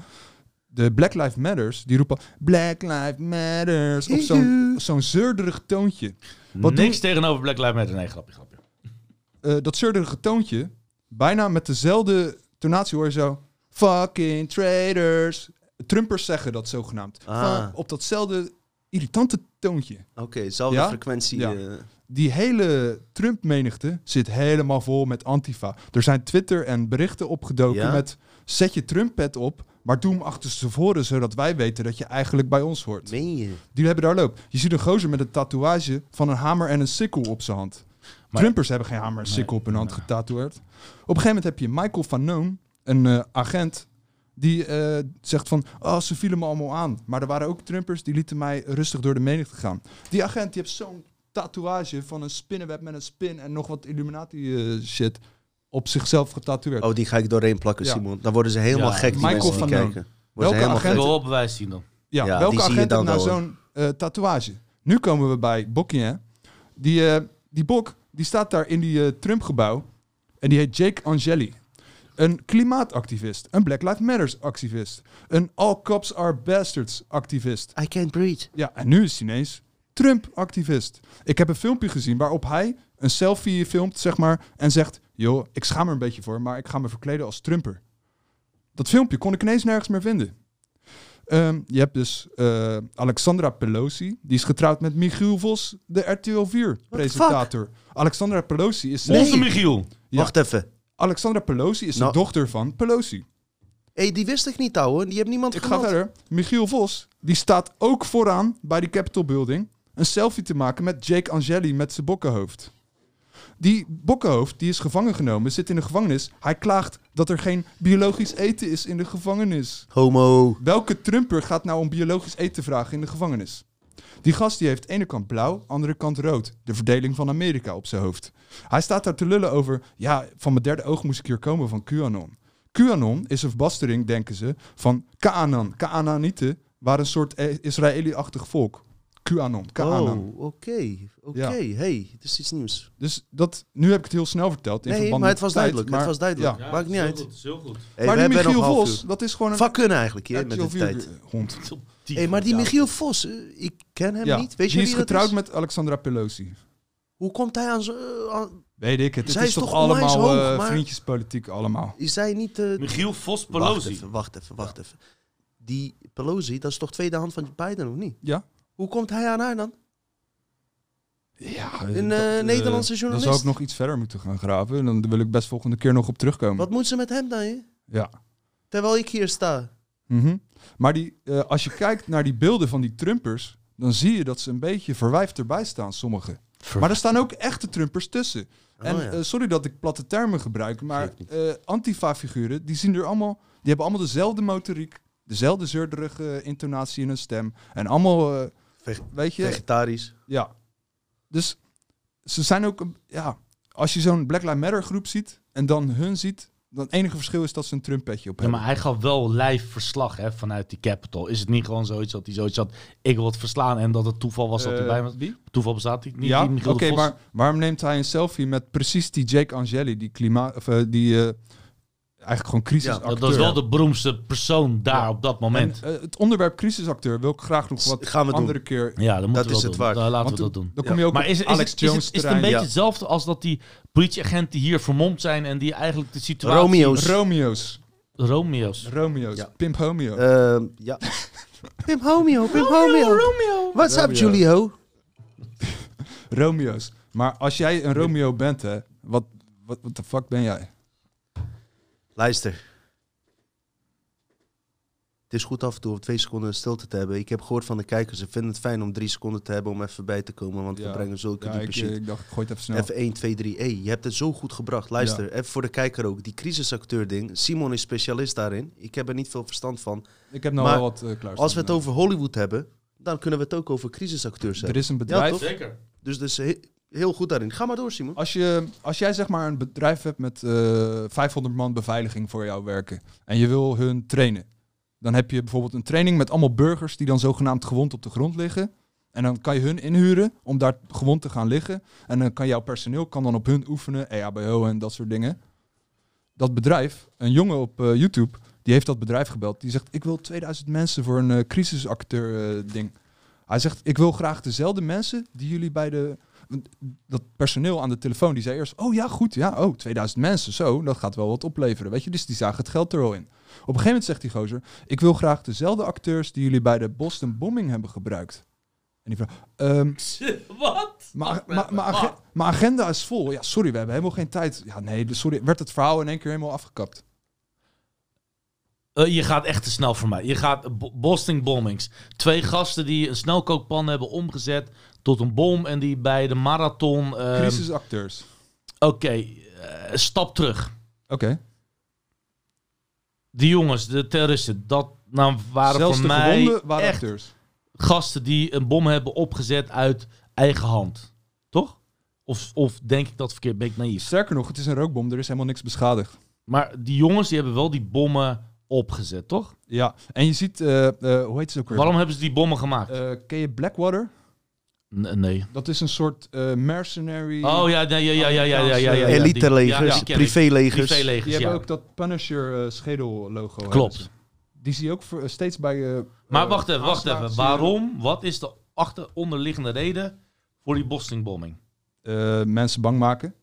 De Black Lives Matters, die roepen Black Lives Matters op zo'n zo'n zeurderig toontje. Wat Niks tegenover Black Lives Matter. Nee, grapje, grapje. Eh, dat zeurderige toontje, bijna met dezelfde tonatie hoor je zo... Fucking traitors. Trumpers zeggen dat zogenaamd. Ah. Op datzelfde irritante toontje. Oké, dezelfde Ja? frequentie. Ja. Die hele Trump-menigte zit helemaal vol met antifa. Er zijn Twitter en berichten opgedoken Ja? met... Zet je Trump-pet op, maar doe hem achter tevoren... zodat wij weten dat je eigenlijk bij ons hoort. Meen je? Die hebben daar loop. Je ziet een gozer met een tatoeage van een hamer en een sikkel op zijn hand. Maar- Trumpers hebben geen hamer en Nee, sikkel op hun hand nee. getatoeëerd. Op een gegeven moment heb je Michael Van Noon, een eh, agent, die eh, zegt van, oh, ze vielen me allemaal aan. Maar er waren ook Trumpers die lieten mij rustig door de menigte gaan. Die agent die heeft zo'n tatoeage van een spinnenweb met een spin en nog wat Illuminati eh, shit op zichzelf getatoeëerd. Oh, die ga ik doorheen plakken, Ja. Simon. Dan worden ze helemaal Ja, gek, die Michael mensen die kijken. Worden Welke Ik agent- wil bewijs zien dan. Ja, Ja, welke die zie je agent heeft nou zo'n eh, tatoeage? Nu komen we bij Bokkie, Die, eh, die Bok, die staat daar in die eh, Trump-gebouw. En die heet Jake Angeli. Een klimaatactivist. Een Black Lives Matters activist. Een All Cops Are Bastards activist. I can't breathe. Ja, en nu is hij ineens Trump-activist. Ik heb een filmpje gezien waarop hij een selfie filmt, zeg maar, en zegt... joh, ik schaam er een beetje voor, maar ik ga me verkleden als Trumper. Dat filmpje kon ik ineens nergens meer vinden. Ehm, je hebt dus eh, Alexandra Pelosi, die is getrouwd met Michiel Vos, de RTL 4-presentator. Alexandra Pelosi is... Nee. Onze Michiel. Ja. Wacht even. Alexandra Pelosi is Nou- de dochter van Pelosi. Hé, hey, die wist ik niet, ouwe. Die heeft niemand Ik ga verder. Michiel Vos, die staat ook vooraan bij die Capitol Building een selfie te maken met Jake Angeli met zijn bokkenhoofd. Die bokkenhoofd, die is gevangen genomen, zit in de gevangenis. Hij klaagt dat er geen biologisch eten is in de gevangenis. Homo. Welke Trumper gaat nou om biologisch eten vragen in de gevangenis? Die gast die heeft ene kant blauw, andere kant rood. De verdeling van Amerika op zijn hoofd. Hij staat daar te lullen over... Ja, van mijn derde oog moest ik hier komen van QAnon. QAnon is een verbastering, denken ze, van Kaanan. Kaananieten waren een soort eh, Israëli-achtig volk. QAnon. Oh, oké. Oké, Ja. hey, het is iets nieuws. Dus dat, nu heb ik het heel snel verteld. In Nee, verband maar met het was tijd, duidelijk. maar- het was duidelijk. Ja. Maakt niet uit. Goed, heel goed. Hey, maar die Michiel Vos, uur. dat is gewoon een Vak kunnen eigenlijk hier met de 4 tijd. hond. Hey, maar die Michiel Vos, eh, ik ken hem Ja, niet. Weet je die is wie dat getrouwd is? met Alexandra Pelosi. Hoe komt hij aan zo... eh, aan- Weet ik het. Het Zij is, is toch allemaal hoog, eh, maar- vriendjespolitiek allemaal. Is hij niet... eh, Michiel Vos Wacht Pelosi. even, wacht even, wacht even. Die Pelosi, dat is toch tweede hand van Biden, of niet? Ja. Hoe komt hij aan haar dan? Ja, Een, dat, eh, eh, Nederlandse Dan journalist. zou ik nog iets verder moeten gaan graven. En dan wil ik best volgende keer nog op terugkomen. Wat moet ze met hem dan, hè? Ja. Terwijl ik hier sta. Mhm. Maar die, eh, als je kijkt naar die beelden van die Trumpers, dan zie je dat ze een beetje verwijfd erbij staan, sommigen. Maar er staan ook echte Trumpers tussen. en Oh, ja. eh, sorry dat ik platte termen gebruik, maar eh Antifa-figuren, die zien er allemaal, die hebben allemaal dezelfde motoriek, dezelfde zeurderige intonatie in hun stem. En allemaal, eh, Veg- weet je, Vegetarisch. ja. Dus ze zijn ook, een- ja, als je zo'n Black Lives Matter groep ziet en dan hun ziet, dan het enige verschil is dat ze een Trump-petje op Ja, hebben. maar hij gaf wel live verslag hè, vanuit die Capitol. Is het niet gewoon zoiets dat hij zoiets had, ik wil het verslaan en dat het toeval was dat hij Eh, bij me... Wie? Toeval bestaat niet, niet ja, oké, maar waarom neemt hij een selfie met precies die Jake Angeli, die klimaat, of eh, die eh, eigenlijk gewoon crisisacteur? dat, dat is wel de beroemdste persoon daar Ja. op dat moment. En, eh, het onderwerp crisisacteur wil ik graag nog wat Gaan we doen. andere keer. ja, dat we is het doen. waard. Dan laten Want we dat doen. Dan kom je ook Maar op is, is, Alex het, is, het, Jones is het een beetje Ja. hetzelfde als dat die politieagenten hier vermomd zijn en die eigenlijk de situatie... Romeo's. Romeo's. Romeo's. Romeo's. Ja. Pimp Homeo. Ehm, ja. Pim Homeo, Pim Homeo. Romeo. What's up. Julio? Romeo's. Maar als jij een Romeo bent, hè, wat, wat, wat de fuck ben jij? Luister. Het is goed af en toe om twee seconden stilte te hebben. Ik heb gehoord van de kijkers, ze vinden het fijn om drie seconden te hebben om even bij te komen. Want we brengen zulke Ja, diepe ik, shit. eh, ik dacht, ik gooi het even snel. Even 1, 2, 3. Hey, je hebt het zo goed gebracht. Luister, even voor de kijker ook. Die crisisacteur ding. Simon is specialist daarin. Ik heb er niet veel verstand van. Ik heb Maar wel wat uh, klaar. Als we het over Hollywood hebben, dan kunnen we het ook over crisisacteurs Er hebben. is een bedrijf. toch? Zeker. Dus, dus heel goed daarin. Ga maar door, Simon. Als, je, als jij zeg maar een bedrijf hebt met eh 500 man beveiliging voor jou werken en je wil hun trainen, dan heb je bijvoorbeeld een training met allemaal burgers die dan zogenaamd gewond op de grond liggen. En dan kan je hun inhuren om daar gewond te gaan liggen. En dan kan jouw personeel kan dan op hun oefenen, EHBO en dat soort dingen. Dat bedrijf, een jongen op eh, YouTube, die heeft dat bedrijf gebeld. Die zegt, ik wil 2000 mensen voor een eh, crisisacteur ding. Hij zegt, ik wil graag dezelfde mensen die jullie bij de... Dat personeel aan de telefoon, die zei eerst, oh ja, goed, ja, oh, 2000 mensen, zo, dat gaat wel wat opleveren, weet je. Dus die zagen het geld er al in. Op een gegeven moment zegt die gozer, ik wil graag dezelfde acteurs die jullie bij de Boston bombing hebben gebruikt. En die vraagt, ehm, Wat? maar agenda is vol. Ja, sorry, we hebben helemaal geen tijd. Ja, nee, dus sorry, werd het verhaal in één keer helemaal afgekapt. Eh, je gaat echt te snel voor mij. Je gaat Bo- Boston bombings. Twee gasten die een snelkookpan hebben omgezet tot een bom en die bij de marathon. ehm, Crisisacteurs. Oké, eh, stap terug. Oké. Die jongens, de terroristen, dat nou, waren Zelfs voor mij waren echt acteurs. gasten die een bom hebben opgezet uit eigen hand. Toch? Of, of denk ik dat verkeerd? Ben ik naïef? Sterker nog, het is een rookbom, er is helemaal niks beschadigd. Maar die jongens die hebben wel die bommen opgezet, toch? Ja, en je ziet, eh, eh, hoe heet het ook weer? Waarom hebben ze die bommen gemaakt? Ken je Blackwater? Nee. Dat is een soort mercenary. Oh ja, nee, ja, ja, ja, ja, ja, ja, Elite-legers, privélegers. Die hebt ook dat Punisher-schedel-logo. Klopt. Die zie je ook steeds bij. maar wacht even, wacht even. Waarom? Wat is de achteronderliggende reden voor die Boston-bombing? mensen bang maken.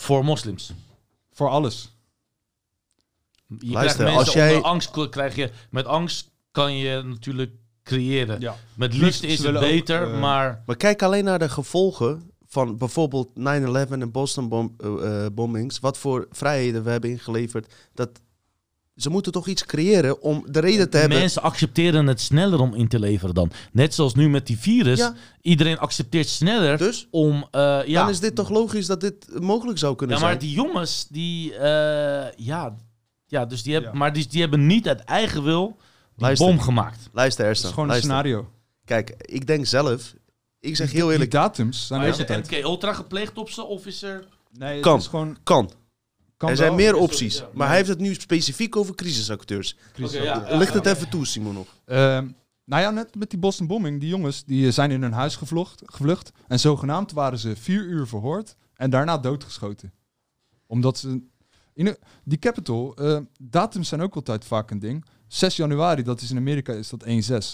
Voor moslims. Voor alles. Je krijgt mensen als angst krijg je. Met angst kan je natuurlijk creëren. Ja. Met liefde is het ook, beter, eh, maar... Maar kijk alleen naar de gevolgen van bijvoorbeeld 9-11 en Boston bom, eh, eh, bombings. Wat voor vrijheden we hebben ingeleverd. Dat, ze moeten toch iets creëren om de reden te hebben. Mensen accepteren het sneller om in te leveren dan. Net zoals nu met die virus. Ja. Iedereen accepteert sneller Dus om... eh, ja, dan is dit toch logisch dat dit mogelijk zou kunnen ja, maar zijn. die jongens, die... eh, ja, ja, dus die hebben, Ja. maar die, die hebben niet uit eigen wil Luister. bom gemaakt. Luister, Het is gewoon een scenario. Kijk, ik denk zelf... Ik zeg heel Die eerlijk, datums zijn Maar is er. MK Ultra gepleegd op ze? Of is er... Nee, het Kan. is gewoon... kan. Kan er zijn wel. meer er- opties. ja. Maar hij heeft het nu specifiek over crisisacteurs. Crisis Oké, ja. Ligt het even toe, Simon, nog? Ehm, nou ja, net met die Boston bombing. Die jongens die zijn in hun huis gevlucht, gevlucht. En zogenaamd waren ze vier uur verhoord. En daarna doodgeschoten. Omdat ze... In de- die Capitol, eh, datums zijn ook altijd vaak een ding. 6 januari, dat is in Amerika, is dat 1-6,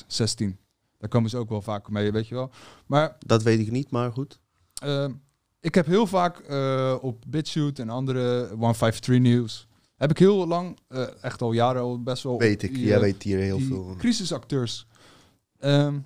16. Daar komen ze ook wel vaak mee, weet je wel. Maar Dat weet ik niet, maar goed. eh, ik heb heel vaak eh, op BitChute en andere 153 News... heb ik heel lang, eh, echt al jaren al best wel... Weet ik. die, Jij eh, weet hier heel veel. van. crisisacteurs. Ehm,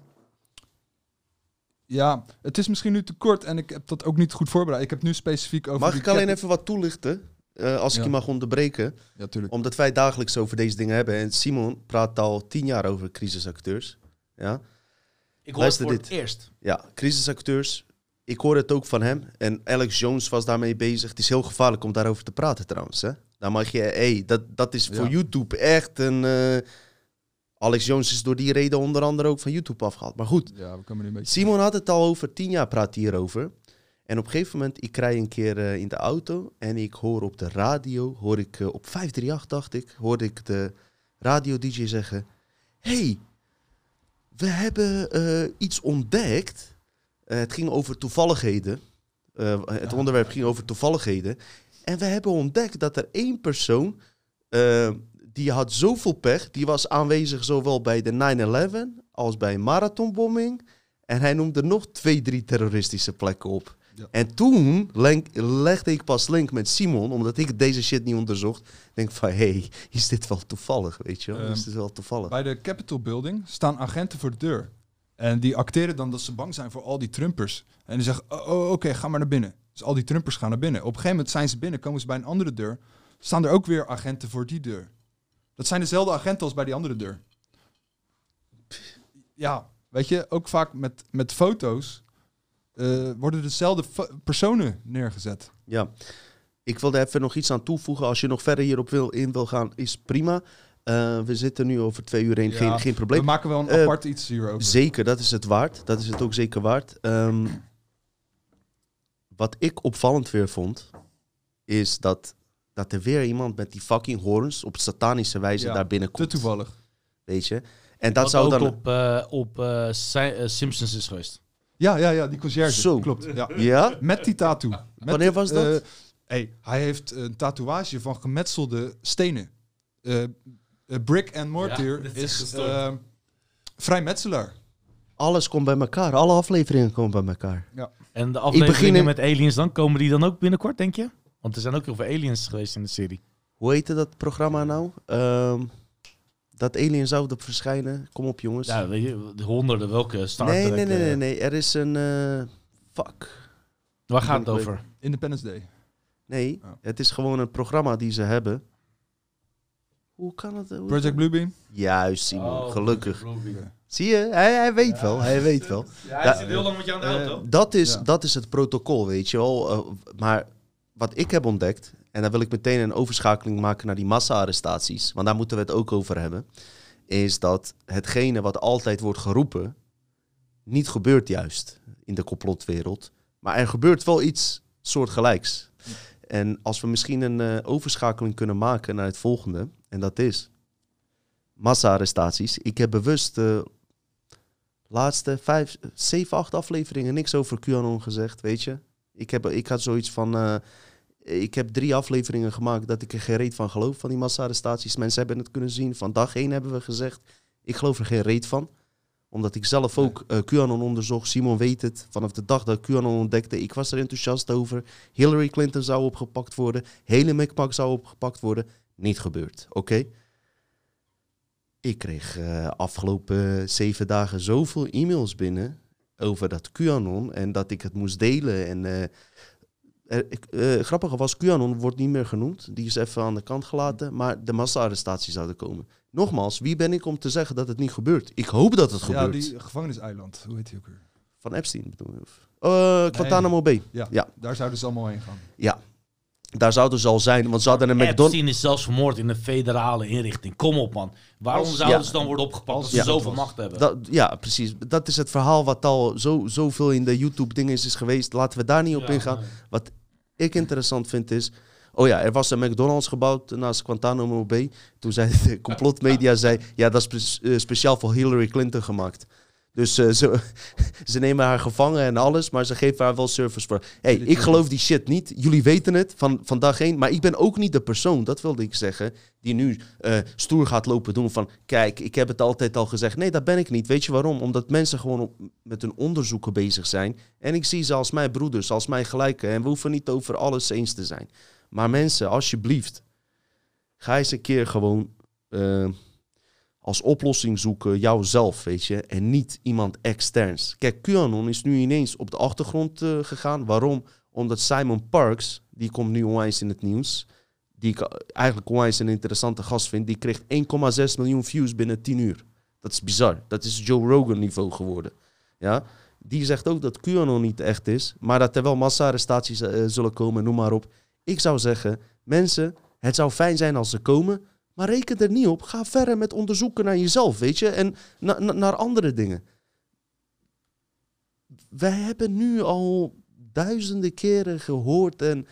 ja, het is misschien nu te kort en ik heb dat ook niet goed voorbereid. Ik heb nu specifiek over. Mag ik alleen even wat toelichten? Eh, als ik Ja. je mag onderbreken. Ja, tuurlijk. Omdat wij dagelijks over deze dingen hebben. En Simon praat al tien jaar over crisisacteurs. Ja, Ik hoor Luister het voor dit. het eerst. ja crisisacteurs. Ik hoor het ook van hem. En Alex Jones was daarmee bezig. Het is heel gevaarlijk om daarover te praten trouwens. Hè? Daar mag je... Hey, dat, dat is voor Ja. YouTube echt een... eh, Alex Jones is door die reden onder andere ook van YouTube afgehaald. Maar goed, Ja, we komen nu een beetje. Simon had het al over tien jaar praat hij hierover. En op een gegeven moment, ik rij een keer eh, in de auto en ik hoor op de radio, hoor ik eh, op 538 dacht ik, hoorde ik de radio-dj zeggen... hey, we hebben eh, iets ontdekt. Het ging over toevalligheden. Het onderwerp ging over toevalligheden. En we hebben ontdekt dat er één persoon, die had zoveel pech, die was aanwezig zowel bij de 9-11 als bij marathonbombing. En hij noemde nog twee, drie terroristische plekken op. Ja. En toen legde ik pas link met Simon, omdat ik deze shit niet onderzocht. Denk van, hé, hey, is dit wel toevallig, weet je wel? Ehm, is dit wel toevallig? Bij de Capitol Building staan agenten voor de deur. En die acteren dan dat ze bang zijn voor al die Trumpers. En die zeggen, oh, oh, oké, ga maar naar binnen. Dus al die Trumpers gaan naar binnen. Op een gegeven moment zijn ze binnen, komen ze bij een andere deur. Staan er ook weer agenten voor die deur. Dat zijn dezelfde agenten als bij die andere deur. Ja, weet je, ook vaak met, met foto's eh, worden dezelfde personen neergezet. Ja, ik wilde even nog iets aan toevoegen. Als je nog verder hierop wil, in wil gaan, is prima. Eh, we zitten nu over twee uur heen, Ja, geen, geen We probleem. maken wel een Eh, apart iets hierover. Zeker, dat is het waard. Dat is het ook zeker waard. Ehm, wat ik opvallend weer vond, is dat, dat er weer iemand met die fucking horns op satanische wijze Ja, daar Te binnenkomt. toevallig. Weet je? En dat Wat zou ook dan... op, eh, op eh, eh, Simpsons is geweest. Ja, ja, ja, die conciërge. Zo. Klopt. Ja. Ja? Met die tattoo. Met, Wanneer was dat? eh, hey, hij heeft een tatoeage van gemetselde stenen. Eh, eh, Brick and Mortar dit is is gestoord. eh, vrijmetselaar. Alles komt bij elkaar. Alle afleveringen komen bij elkaar. En de afleveringen in- met aliens dan, komen die dan ook binnenkort, denk je? Want er zijn ook heel veel aliens geweest in de serie. Hoe heette dat programma nou? Ehm, dat Alien zou verschijnen. Kom op, jongens. Ja, weet je, de honderden, welke Star nee, Trek, nee, nee, eh, nee, nee. Er is een... eh, fuck. Waar gaat het over? Independence Day. Nee, Oh. het is gewoon een programma die ze hebben. Hoe kan het? hoe- Project Bluebeam. Juist, Simon. Oh, gelukkig. Zie je? Hij, hij weet wel. Hij weet wel. Ja, hij zit heel lang met jou in Eh, dat, is, Ja. dat is het protocol, weet je wel. Maar wat ik heb ontdekt, en daar wil ik meteen een overschakeling maken naar die massa-arrestaties, want daar moeten we het ook over hebben, is dat hetgene wat altijd wordt geroepen, niet gebeurt juist in de complotwereld. Maar er gebeurt wel iets soortgelijks. En als we misschien een eh, overschakeling kunnen maken naar het volgende, en dat is massa-arrestaties. Ik heb bewust de laatste vijf, zeven, acht afleveringen niks over QAnon gezegd, weet je. Ik, heb, ik had zoiets van... eh, ik heb drie afleveringen gemaakt dat ik er geen reet van geloof van die massa-arrestaties. Mensen hebben het kunnen zien. Van dag één hebben we gezegd, ik geloof er geen reet van. Omdat ik zelf ook eh, QAnon onderzocht. Simon weet het. Vanaf de dag dat QAnon ontdekte, ik was er enthousiast over. Hillary Clinton zou opgepakt worden. Hele McPak zou opgepakt worden. Niet gebeurd, oké? Ik kreeg eh, afgelopen zeven dagen zoveel e-mails binnen over dat QAnon en dat ik het moest delen. En eh, er, ik- eh, grappige was, QAnon wordt niet meer genoemd. Die is even aan de kant gelaten, maar de massa-arrestaties zouden komen. Nogmaals, wie ben ik om te zeggen dat het niet gebeurt? Ik hoop dat het Ja, gebeurt. die gevangeniseiland. Hoe heet die ook weer? Van Epstein bedoel je? Of- Eh, Guantanamo Bay. Ja, Ja. daar zouden ze allemaal heen gaan. Ja. Daar zouden ze al zijn, want ze hadden een McDonald's... Epstein is zelfs vermoord in een federale inrichting. Kom op, man. Waarom Als- zouden ja. ze dan worden opgepakt als ze Ja. zoveel macht hebben? Dat, ja, precies. Dat is het verhaal wat al zo, zoveel in de YouTube-dingen is, is geweest. Laten we daar niet op Ja, ingaan. nee. Wat ik interessant vind is... Oh ja, er was een McDonald's gebouwd naast Guantanamo Bay. Toen zei de complotmedia, zei, ja, dat is eh, speciaal voor Hillary Clinton gemaakt. Dus eh, ze, ze nemen haar gevangen en alles, maar ze geven haar wel service voor. hey, ik geloof die shit niet. Jullie weten het van, van dag één. Maar ik ben ook niet de persoon, dat wilde ik zeggen, die nu eh, stoer gaat lopen doen van... Kijk, ik heb het altijd al gezegd. Nee, dat ben ik niet. Weet je waarom? Omdat mensen gewoon op- met hun onderzoeken bezig zijn. En ik zie ze als mijn broeders, als mijn gelijken. En we hoeven niet over alles eens te zijn. Maar mensen, alsjeblieft, ga eens een keer gewoon eh, als oplossing zoeken jouzelf, weet je. En niet iemand externs. Kijk, QAnon is nu ineens op de achtergrond eh, gegaan. Waarom? Omdat Simon Parks, die komt nu onwijs in het nieuws. Die ik eh, eigenlijk onwijs een interessante gast vind. Die kreeg 1,6 miljoen views binnen 10 uur. Dat is bizar. Dat is Joe Rogan niveau geworden. Ja? Die zegt ook dat QAnon niet echt is. Maar dat er wel massa-arrestaties eh, zullen komen, noem maar op. Ik zou zeggen, mensen, het zou fijn zijn als ze komen. Maar reken er niet op. Ga verder met onderzoeken naar jezelf, weet je. En na- na- naar andere dingen. Wij hebben nu al duizenden keren gehoord en,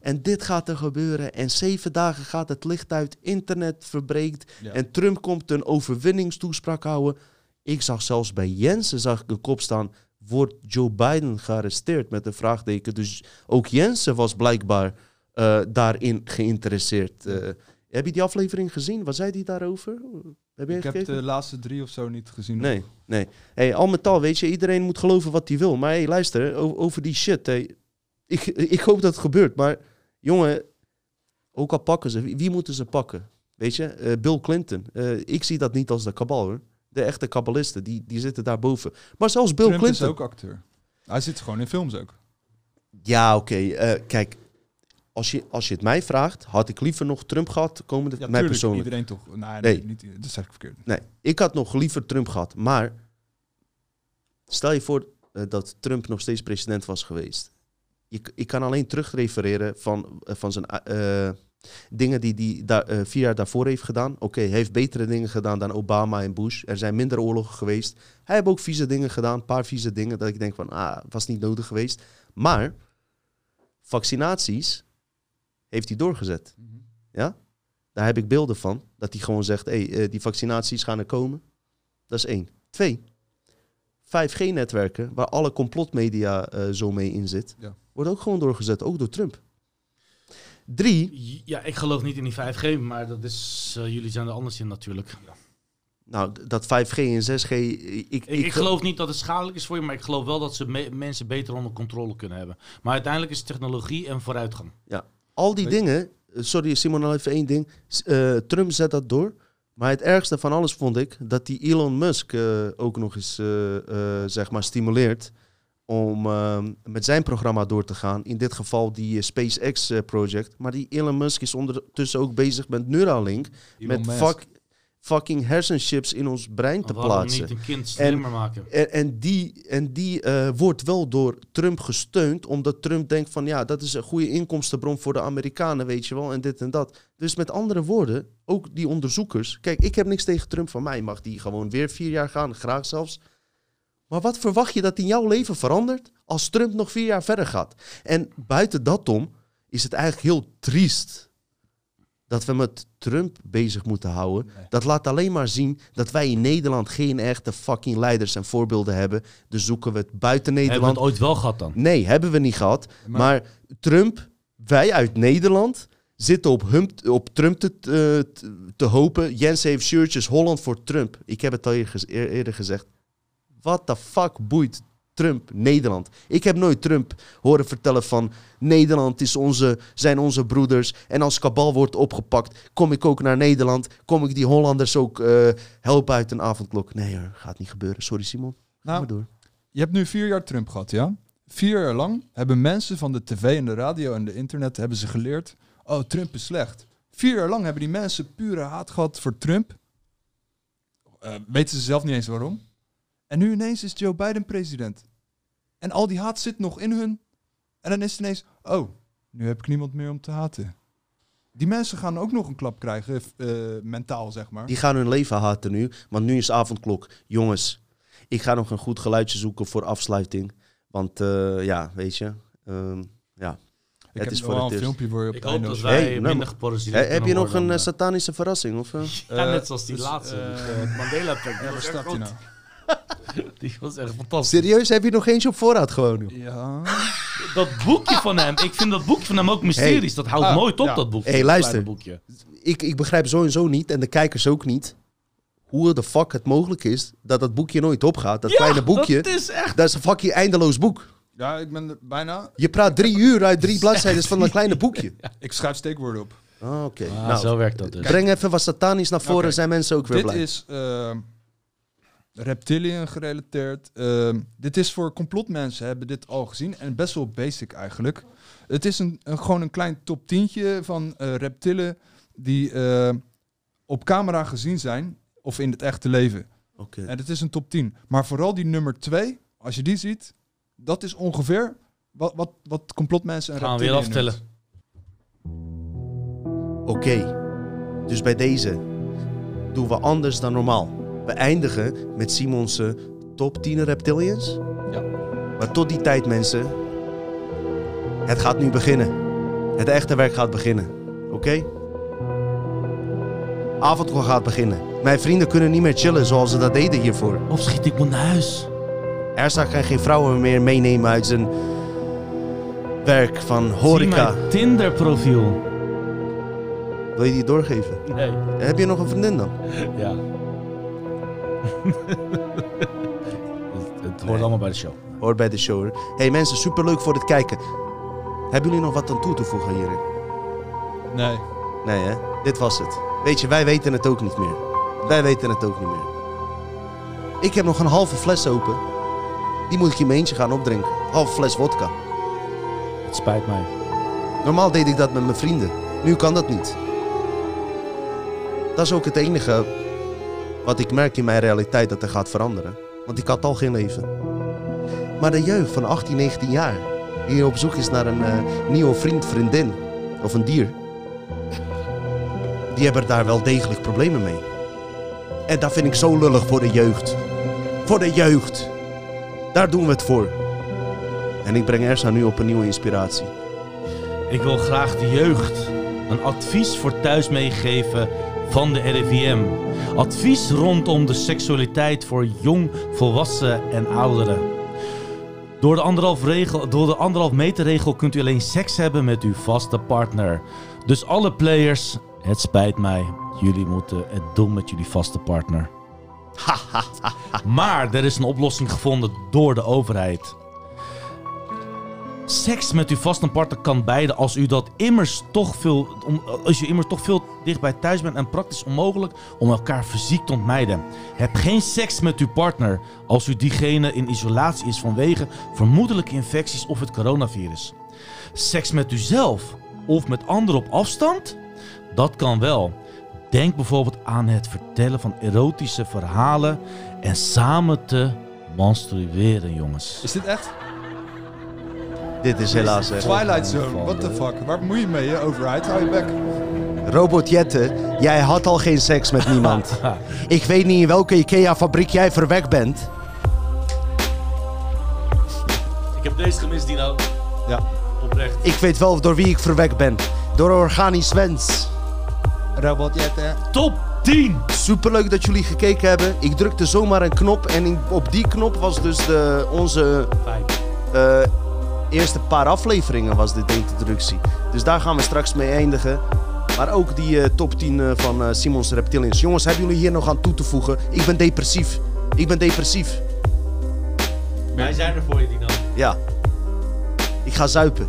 en dit gaat er gebeuren. En zeven dagen gaat het licht uit, internet verbreekt. Ja. En Trump komt een overwinningstoespraak houden. Ik zag zelfs bij Jensen zag ik een kop staan. Wordt Joe Biden gearresteerd met een vraagteken. Dus ook Jensen was blijkbaar eh, daarin geïnteresseerd. Eh, heb je die aflevering gezien? Wat zei hij daarover? Heb je Ik heb gekeken? de laatste drie of zo niet gezien. Nee, nee. Hey, al met al, weet je, iedereen moet geloven wat hij wil. Maar hey, luister, over die shit. Hey, ik, ik hoop dat het gebeurt. Maar jongen, ook al pakken ze, wie, moeten ze pakken? Weet je, Eh, Bill Clinton. Eh, ik zie dat niet als de kabal hoor. De echte kabbalisten, die, die zitten daarboven. Maar zelfs Bill Trump Clinton. is ook acteur. Hij zit gewoon in films ook. Ja, oké. eh, kijk, als je, als je het mij vraagt, had ik liever nog Trump gehad. Komende, Ja, mij tuurlijk, persoonlijk. Iedereen toch? Nee, nee, Nee. niet, dat zeg ik verkeerd. Nee, ik had nog liever Trump gehad. Maar stel je voor eh, dat Trump nog steeds president was geweest. Ik, ik kan alleen terugrefereren van, eh, van zijn eh, dingen die hij vier jaar daarvoor heeft gedaan. Oké, hij heeft betere dingen gedaan dan Obama en Bush. Er zijn minder oorlogen geweest. Hij heeft ook vieze dingen gedaan, een paar vieze dingen dat ik denk van, ah, was niet nodig geweest. Maar vaccinaties heeft hij doorgezet. Ja? Daar heb ik beelden van. Dat hij gewoon zegt, hey, eh, die vaccinaties gaan er komen. Dat is één. Twee. 5G-netwerken, waar alle complotmedia eh, zo mee in zit, Ja. wordt ook gewoon doorgezet, ook door Trump. Drie, Ja, ik geloof niet in die 5G, maar dat is, eh, jullie zijn er anders in natuurlijk. nou, d- dat 5G en 6G, ik, ik, geloof niet dat het schadelijk is voor je, maar ik geloof wel dat ze me- mensen beter onder controle kunnen hebben. Maar uiteindelijk is technologie en vooruitgang. Al die dingen, eh, sorry Simon, al even één ding. Eh, Trump zet dat door. Maar het ergste van alles vond ik dat die Elon Musk eh, ook nog eens zeg maar stimuleert om eh, met zijn programma door te gaan. In dit geval die eh, SpaceX eh, project. Maar die Elon Musk is ondertussen ook bezig met Neuralink. Elon met Musk. fuck, fucking hersenchips in ons brein te Waarom plaatsen. niet een kind slimmer maken? En, en die, en die eh, wordt wel door Trump gesteund, omdat Trump denkt van ja, dat is een goede inkomstenbron voor de Amerikanen, weet je wel, en dit en dat. Dus met andere woorden, ook die onderzoekers. Kijk, ik heb niks tegen Trump van mij, mag die gewoon weer vier jaar gaan, graag zelfs. Maar wat verwacht je dat in jouw leven verandert als Trump nog vier jaar verder gaat? En buiten dat om is het eigenlijk heel triest dat we met Trump bezig moeten houden. Nee. Dat laat alleen maar zien dat wij in Nederland geen echte fucking leiders en voorbeelden hebben. Dus zoeken we het buiten Hebben we Nederland. het ooit wel gehad dan? Nee, hebben we niet gehad. Maar- Maar, Trump, wij uit Nederland, zitten op, hum, op Trump te, te, te hopen. Jens heeft shirtjes Holland voor Trump. Ik heb het al eerder, gez- eer- eerder gezegd. What the fuck boeit Trump Nederland? Ik heb nooit Trump horen vertellen van Nederland is onze, zijn onze broeders. En als kabal wordt opgepakt, kom ik ook naar Nederland. Kom ik die Hollanders ook eh, helpen uit een avondklok. Nee hoor, gaat niet gebeuren. Sorry Simon. Ga Nou, maar door. Je hebt nu vier jaar Trump gehad, ja? Vier jaar lang hebben mensen van de tv en de radio en de internet hebben ze geleerd... Oh, Trump is slecht. Vier jaar lang hebben die mensen pure haat gehad voor Trump. Eh, weten ze zelf niet eens waarom. En nu ineens is Joe Biden president. En al die haat zit nog in hun. En dan is het ineens... Oh, Nu heb ik niemand meer om te haten. Die mensen gaan ook nog een klap krijgen, eh, mentaal zeg maar. Die gaan hun leven haten nu, want nu is avondklok. Jongens, ik ga nog een goed geluidje zoeken voor afsluiting. Want eh, ja, weet je, ehm, ja. ik heb is voor het een filmpje voor je op Ik het hoop dat wij Hey, minder gepolariseerd heb je nog een eh, satanische verrassing? Of? Ja, net zoals die dus, laatste. eh, die, eh, Mandela Effect. Ja, waar staat hij nou? Die was echt fantastisch. Serieus, heb je nog eentje op voorraad gewoon? joh? Ja. Dat boekje van hem, ik vind dat boekje van hem ook mysterisch. Dat houdt Ah, mooi top, ja. dat boekje. Hey, dat luister. kleine boekje. Ik, ik begrijp sowieso niet, en de kijkers ook niet, hoe de fuck het mogelijk is dat dat boekje nooit opgaat. Dat Ja, kleine boekje, dat dat is echt... is een fucking eindeloos boek. ja, ik ben er bijna. Je praat drie uur uit drie bladzijden van dat kleine boekje. Ik schrijf steekwoorden op. Ah, Oké, Ah, nou, zo werkt dat dus. breng even wat satanisch naar voren, Oké. zijn mensen ook weer Dit blij. is eh, reptilian gerelateerd. Ehm, dit is voor complotmensen, hebben dit al gezien. En best wel basic eigenlijk. Het is een, een, gewoon een klein top 10 van eh, reptielen die eh, op camera gezien zijn. Of in het echte leven. Oké. En het is een top 10. Maar vooral die nummer 2, als je die ziet, dat is ongeveer wat, wat, wat complotmensen en Gaan we weer aftellen. Oké, dus bij deze doen we anders dan normaal. We eindigen met Simon's eh, top 10 reptilians. Ja. Maar tot die tijd, mensen, het gaat nu beginnen. Het echte werk gaat beginnen. Oké? Avondklok gaat beginnen. Mijn vrienden kunnen niet meer chillen zoals ze dat deden hiervoor. Of schiet ik moet naar huis. Ersa kan geen vrouwen meer meenemen uit zijn werk van horeca. Zie mijn Tinder profiel. Wil je die doorgeven? Nee. Heb je nog een vriendin dan? Ja. het, hoort allemaal bij de show. Hoort bij de show. hoor. Hey mensen, superleuk voor het kijken. Hebben jullie nog wat aan toe te voegen hierin? Nee. Nee hè? Dit was het. Weet je, wij weten het ook niet meer. Wij weten het ook niet meer. Ik heb nog een halve fles open. Die moet ik in mijn eentje gaan opdrinken. Halve fles vodka. Het spijt mij. Normaal deed ik dat met mijn vrienden. Nu kan dat niet. Dat is ook het enige wat ik merk in mijn realiteit dat er gaat veranderen. Want ik had al geen leven. Maar de jeugd van 18, 19 jaar, die op zoek is naar een eh, nieuwe vriend, vriendin of een dier, die hebben daar wel degelijk problemen mee. En dat vind ik zo lullig voor de jeugd. Voor de jeugd. Daar doen we het voor. En ik breng Ersa nu op een nieuwe inspiratie. Ik wil graag de jeugd een advies voor thuis meegeven van de RIVM. Advies rondom de seksualiteit voor jong, volwassenen en ouderen. Door de, anderhalf regel, door de anderhalf meter regel kunt u alleen seks hebben met uw vaste partner. Dus alle players, het spijt mij. Jullie moeten het doen met jullie vaste partner. maar er is een oplossing gevonden door de overheid. Seks met uw vaste partner kan beide als u dat immers toch veel, als je immers toch veel dichtbij thuis bent en praktisch onmogelijk om elkaar fysiek te ontmijden. Heb geen seks met uw partner als u diegene in isolatie is vanwege vermoedelijke infecties of het coronavirus. Seks met uzelf of met anderen op afstand? Dat kan wel. Denk bijvoorbeeld aan het vertellen van erotische verhalen en samen te menstrueren, jongens. Is dit echt? Dit is helaas echt. Twilight Zone, what the fuck? Waar bemoei je mee, hè, overheid? Hou je bek. Robot Jette, jij had al geen seks met niemand. Ik weet niet in welke IKEA-fabriek jij verwekt bent. Ik heb deze gemist, Dino. Ja. Oprecht. Ik weet wel door wie ik verwekt ben. Door organisch wens. Robotjetten. Top 10! Superleuk dat jullie gekeken hebben. Ik drukte zomaar een knop en op die knop was dus de, onze Vijf. eh, eerste paar afleveringen was dit de introductie. Dus daar gaan we straks mee eindigen. Maar ook die eh, top 10 eh, van eh, Simons Reptilians. Jongens, hebben jullie hier nog aan toe te voegen? Ik ben depressief. Ik ben depressief. Wij zijn er voor je, Dino. Ja. Ik ga zuipen.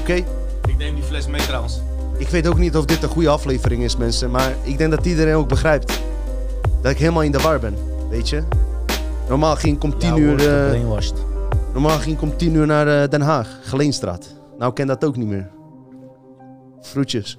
Oké? Ik neem die fles mee trouwens. Ik weet ook niet of dit een goede aflevering is, mensen. Maar ik denk dat iedereen ook begrijpt. Dat ik helemaal in de war ben. Weet je? Normaal ging ik om 10 uur, eh. Normaal ging ik om 10 uur naar eh, Den Haag. Geleenstraat. Nou, ik ken dat ook niet meer. Groetjes.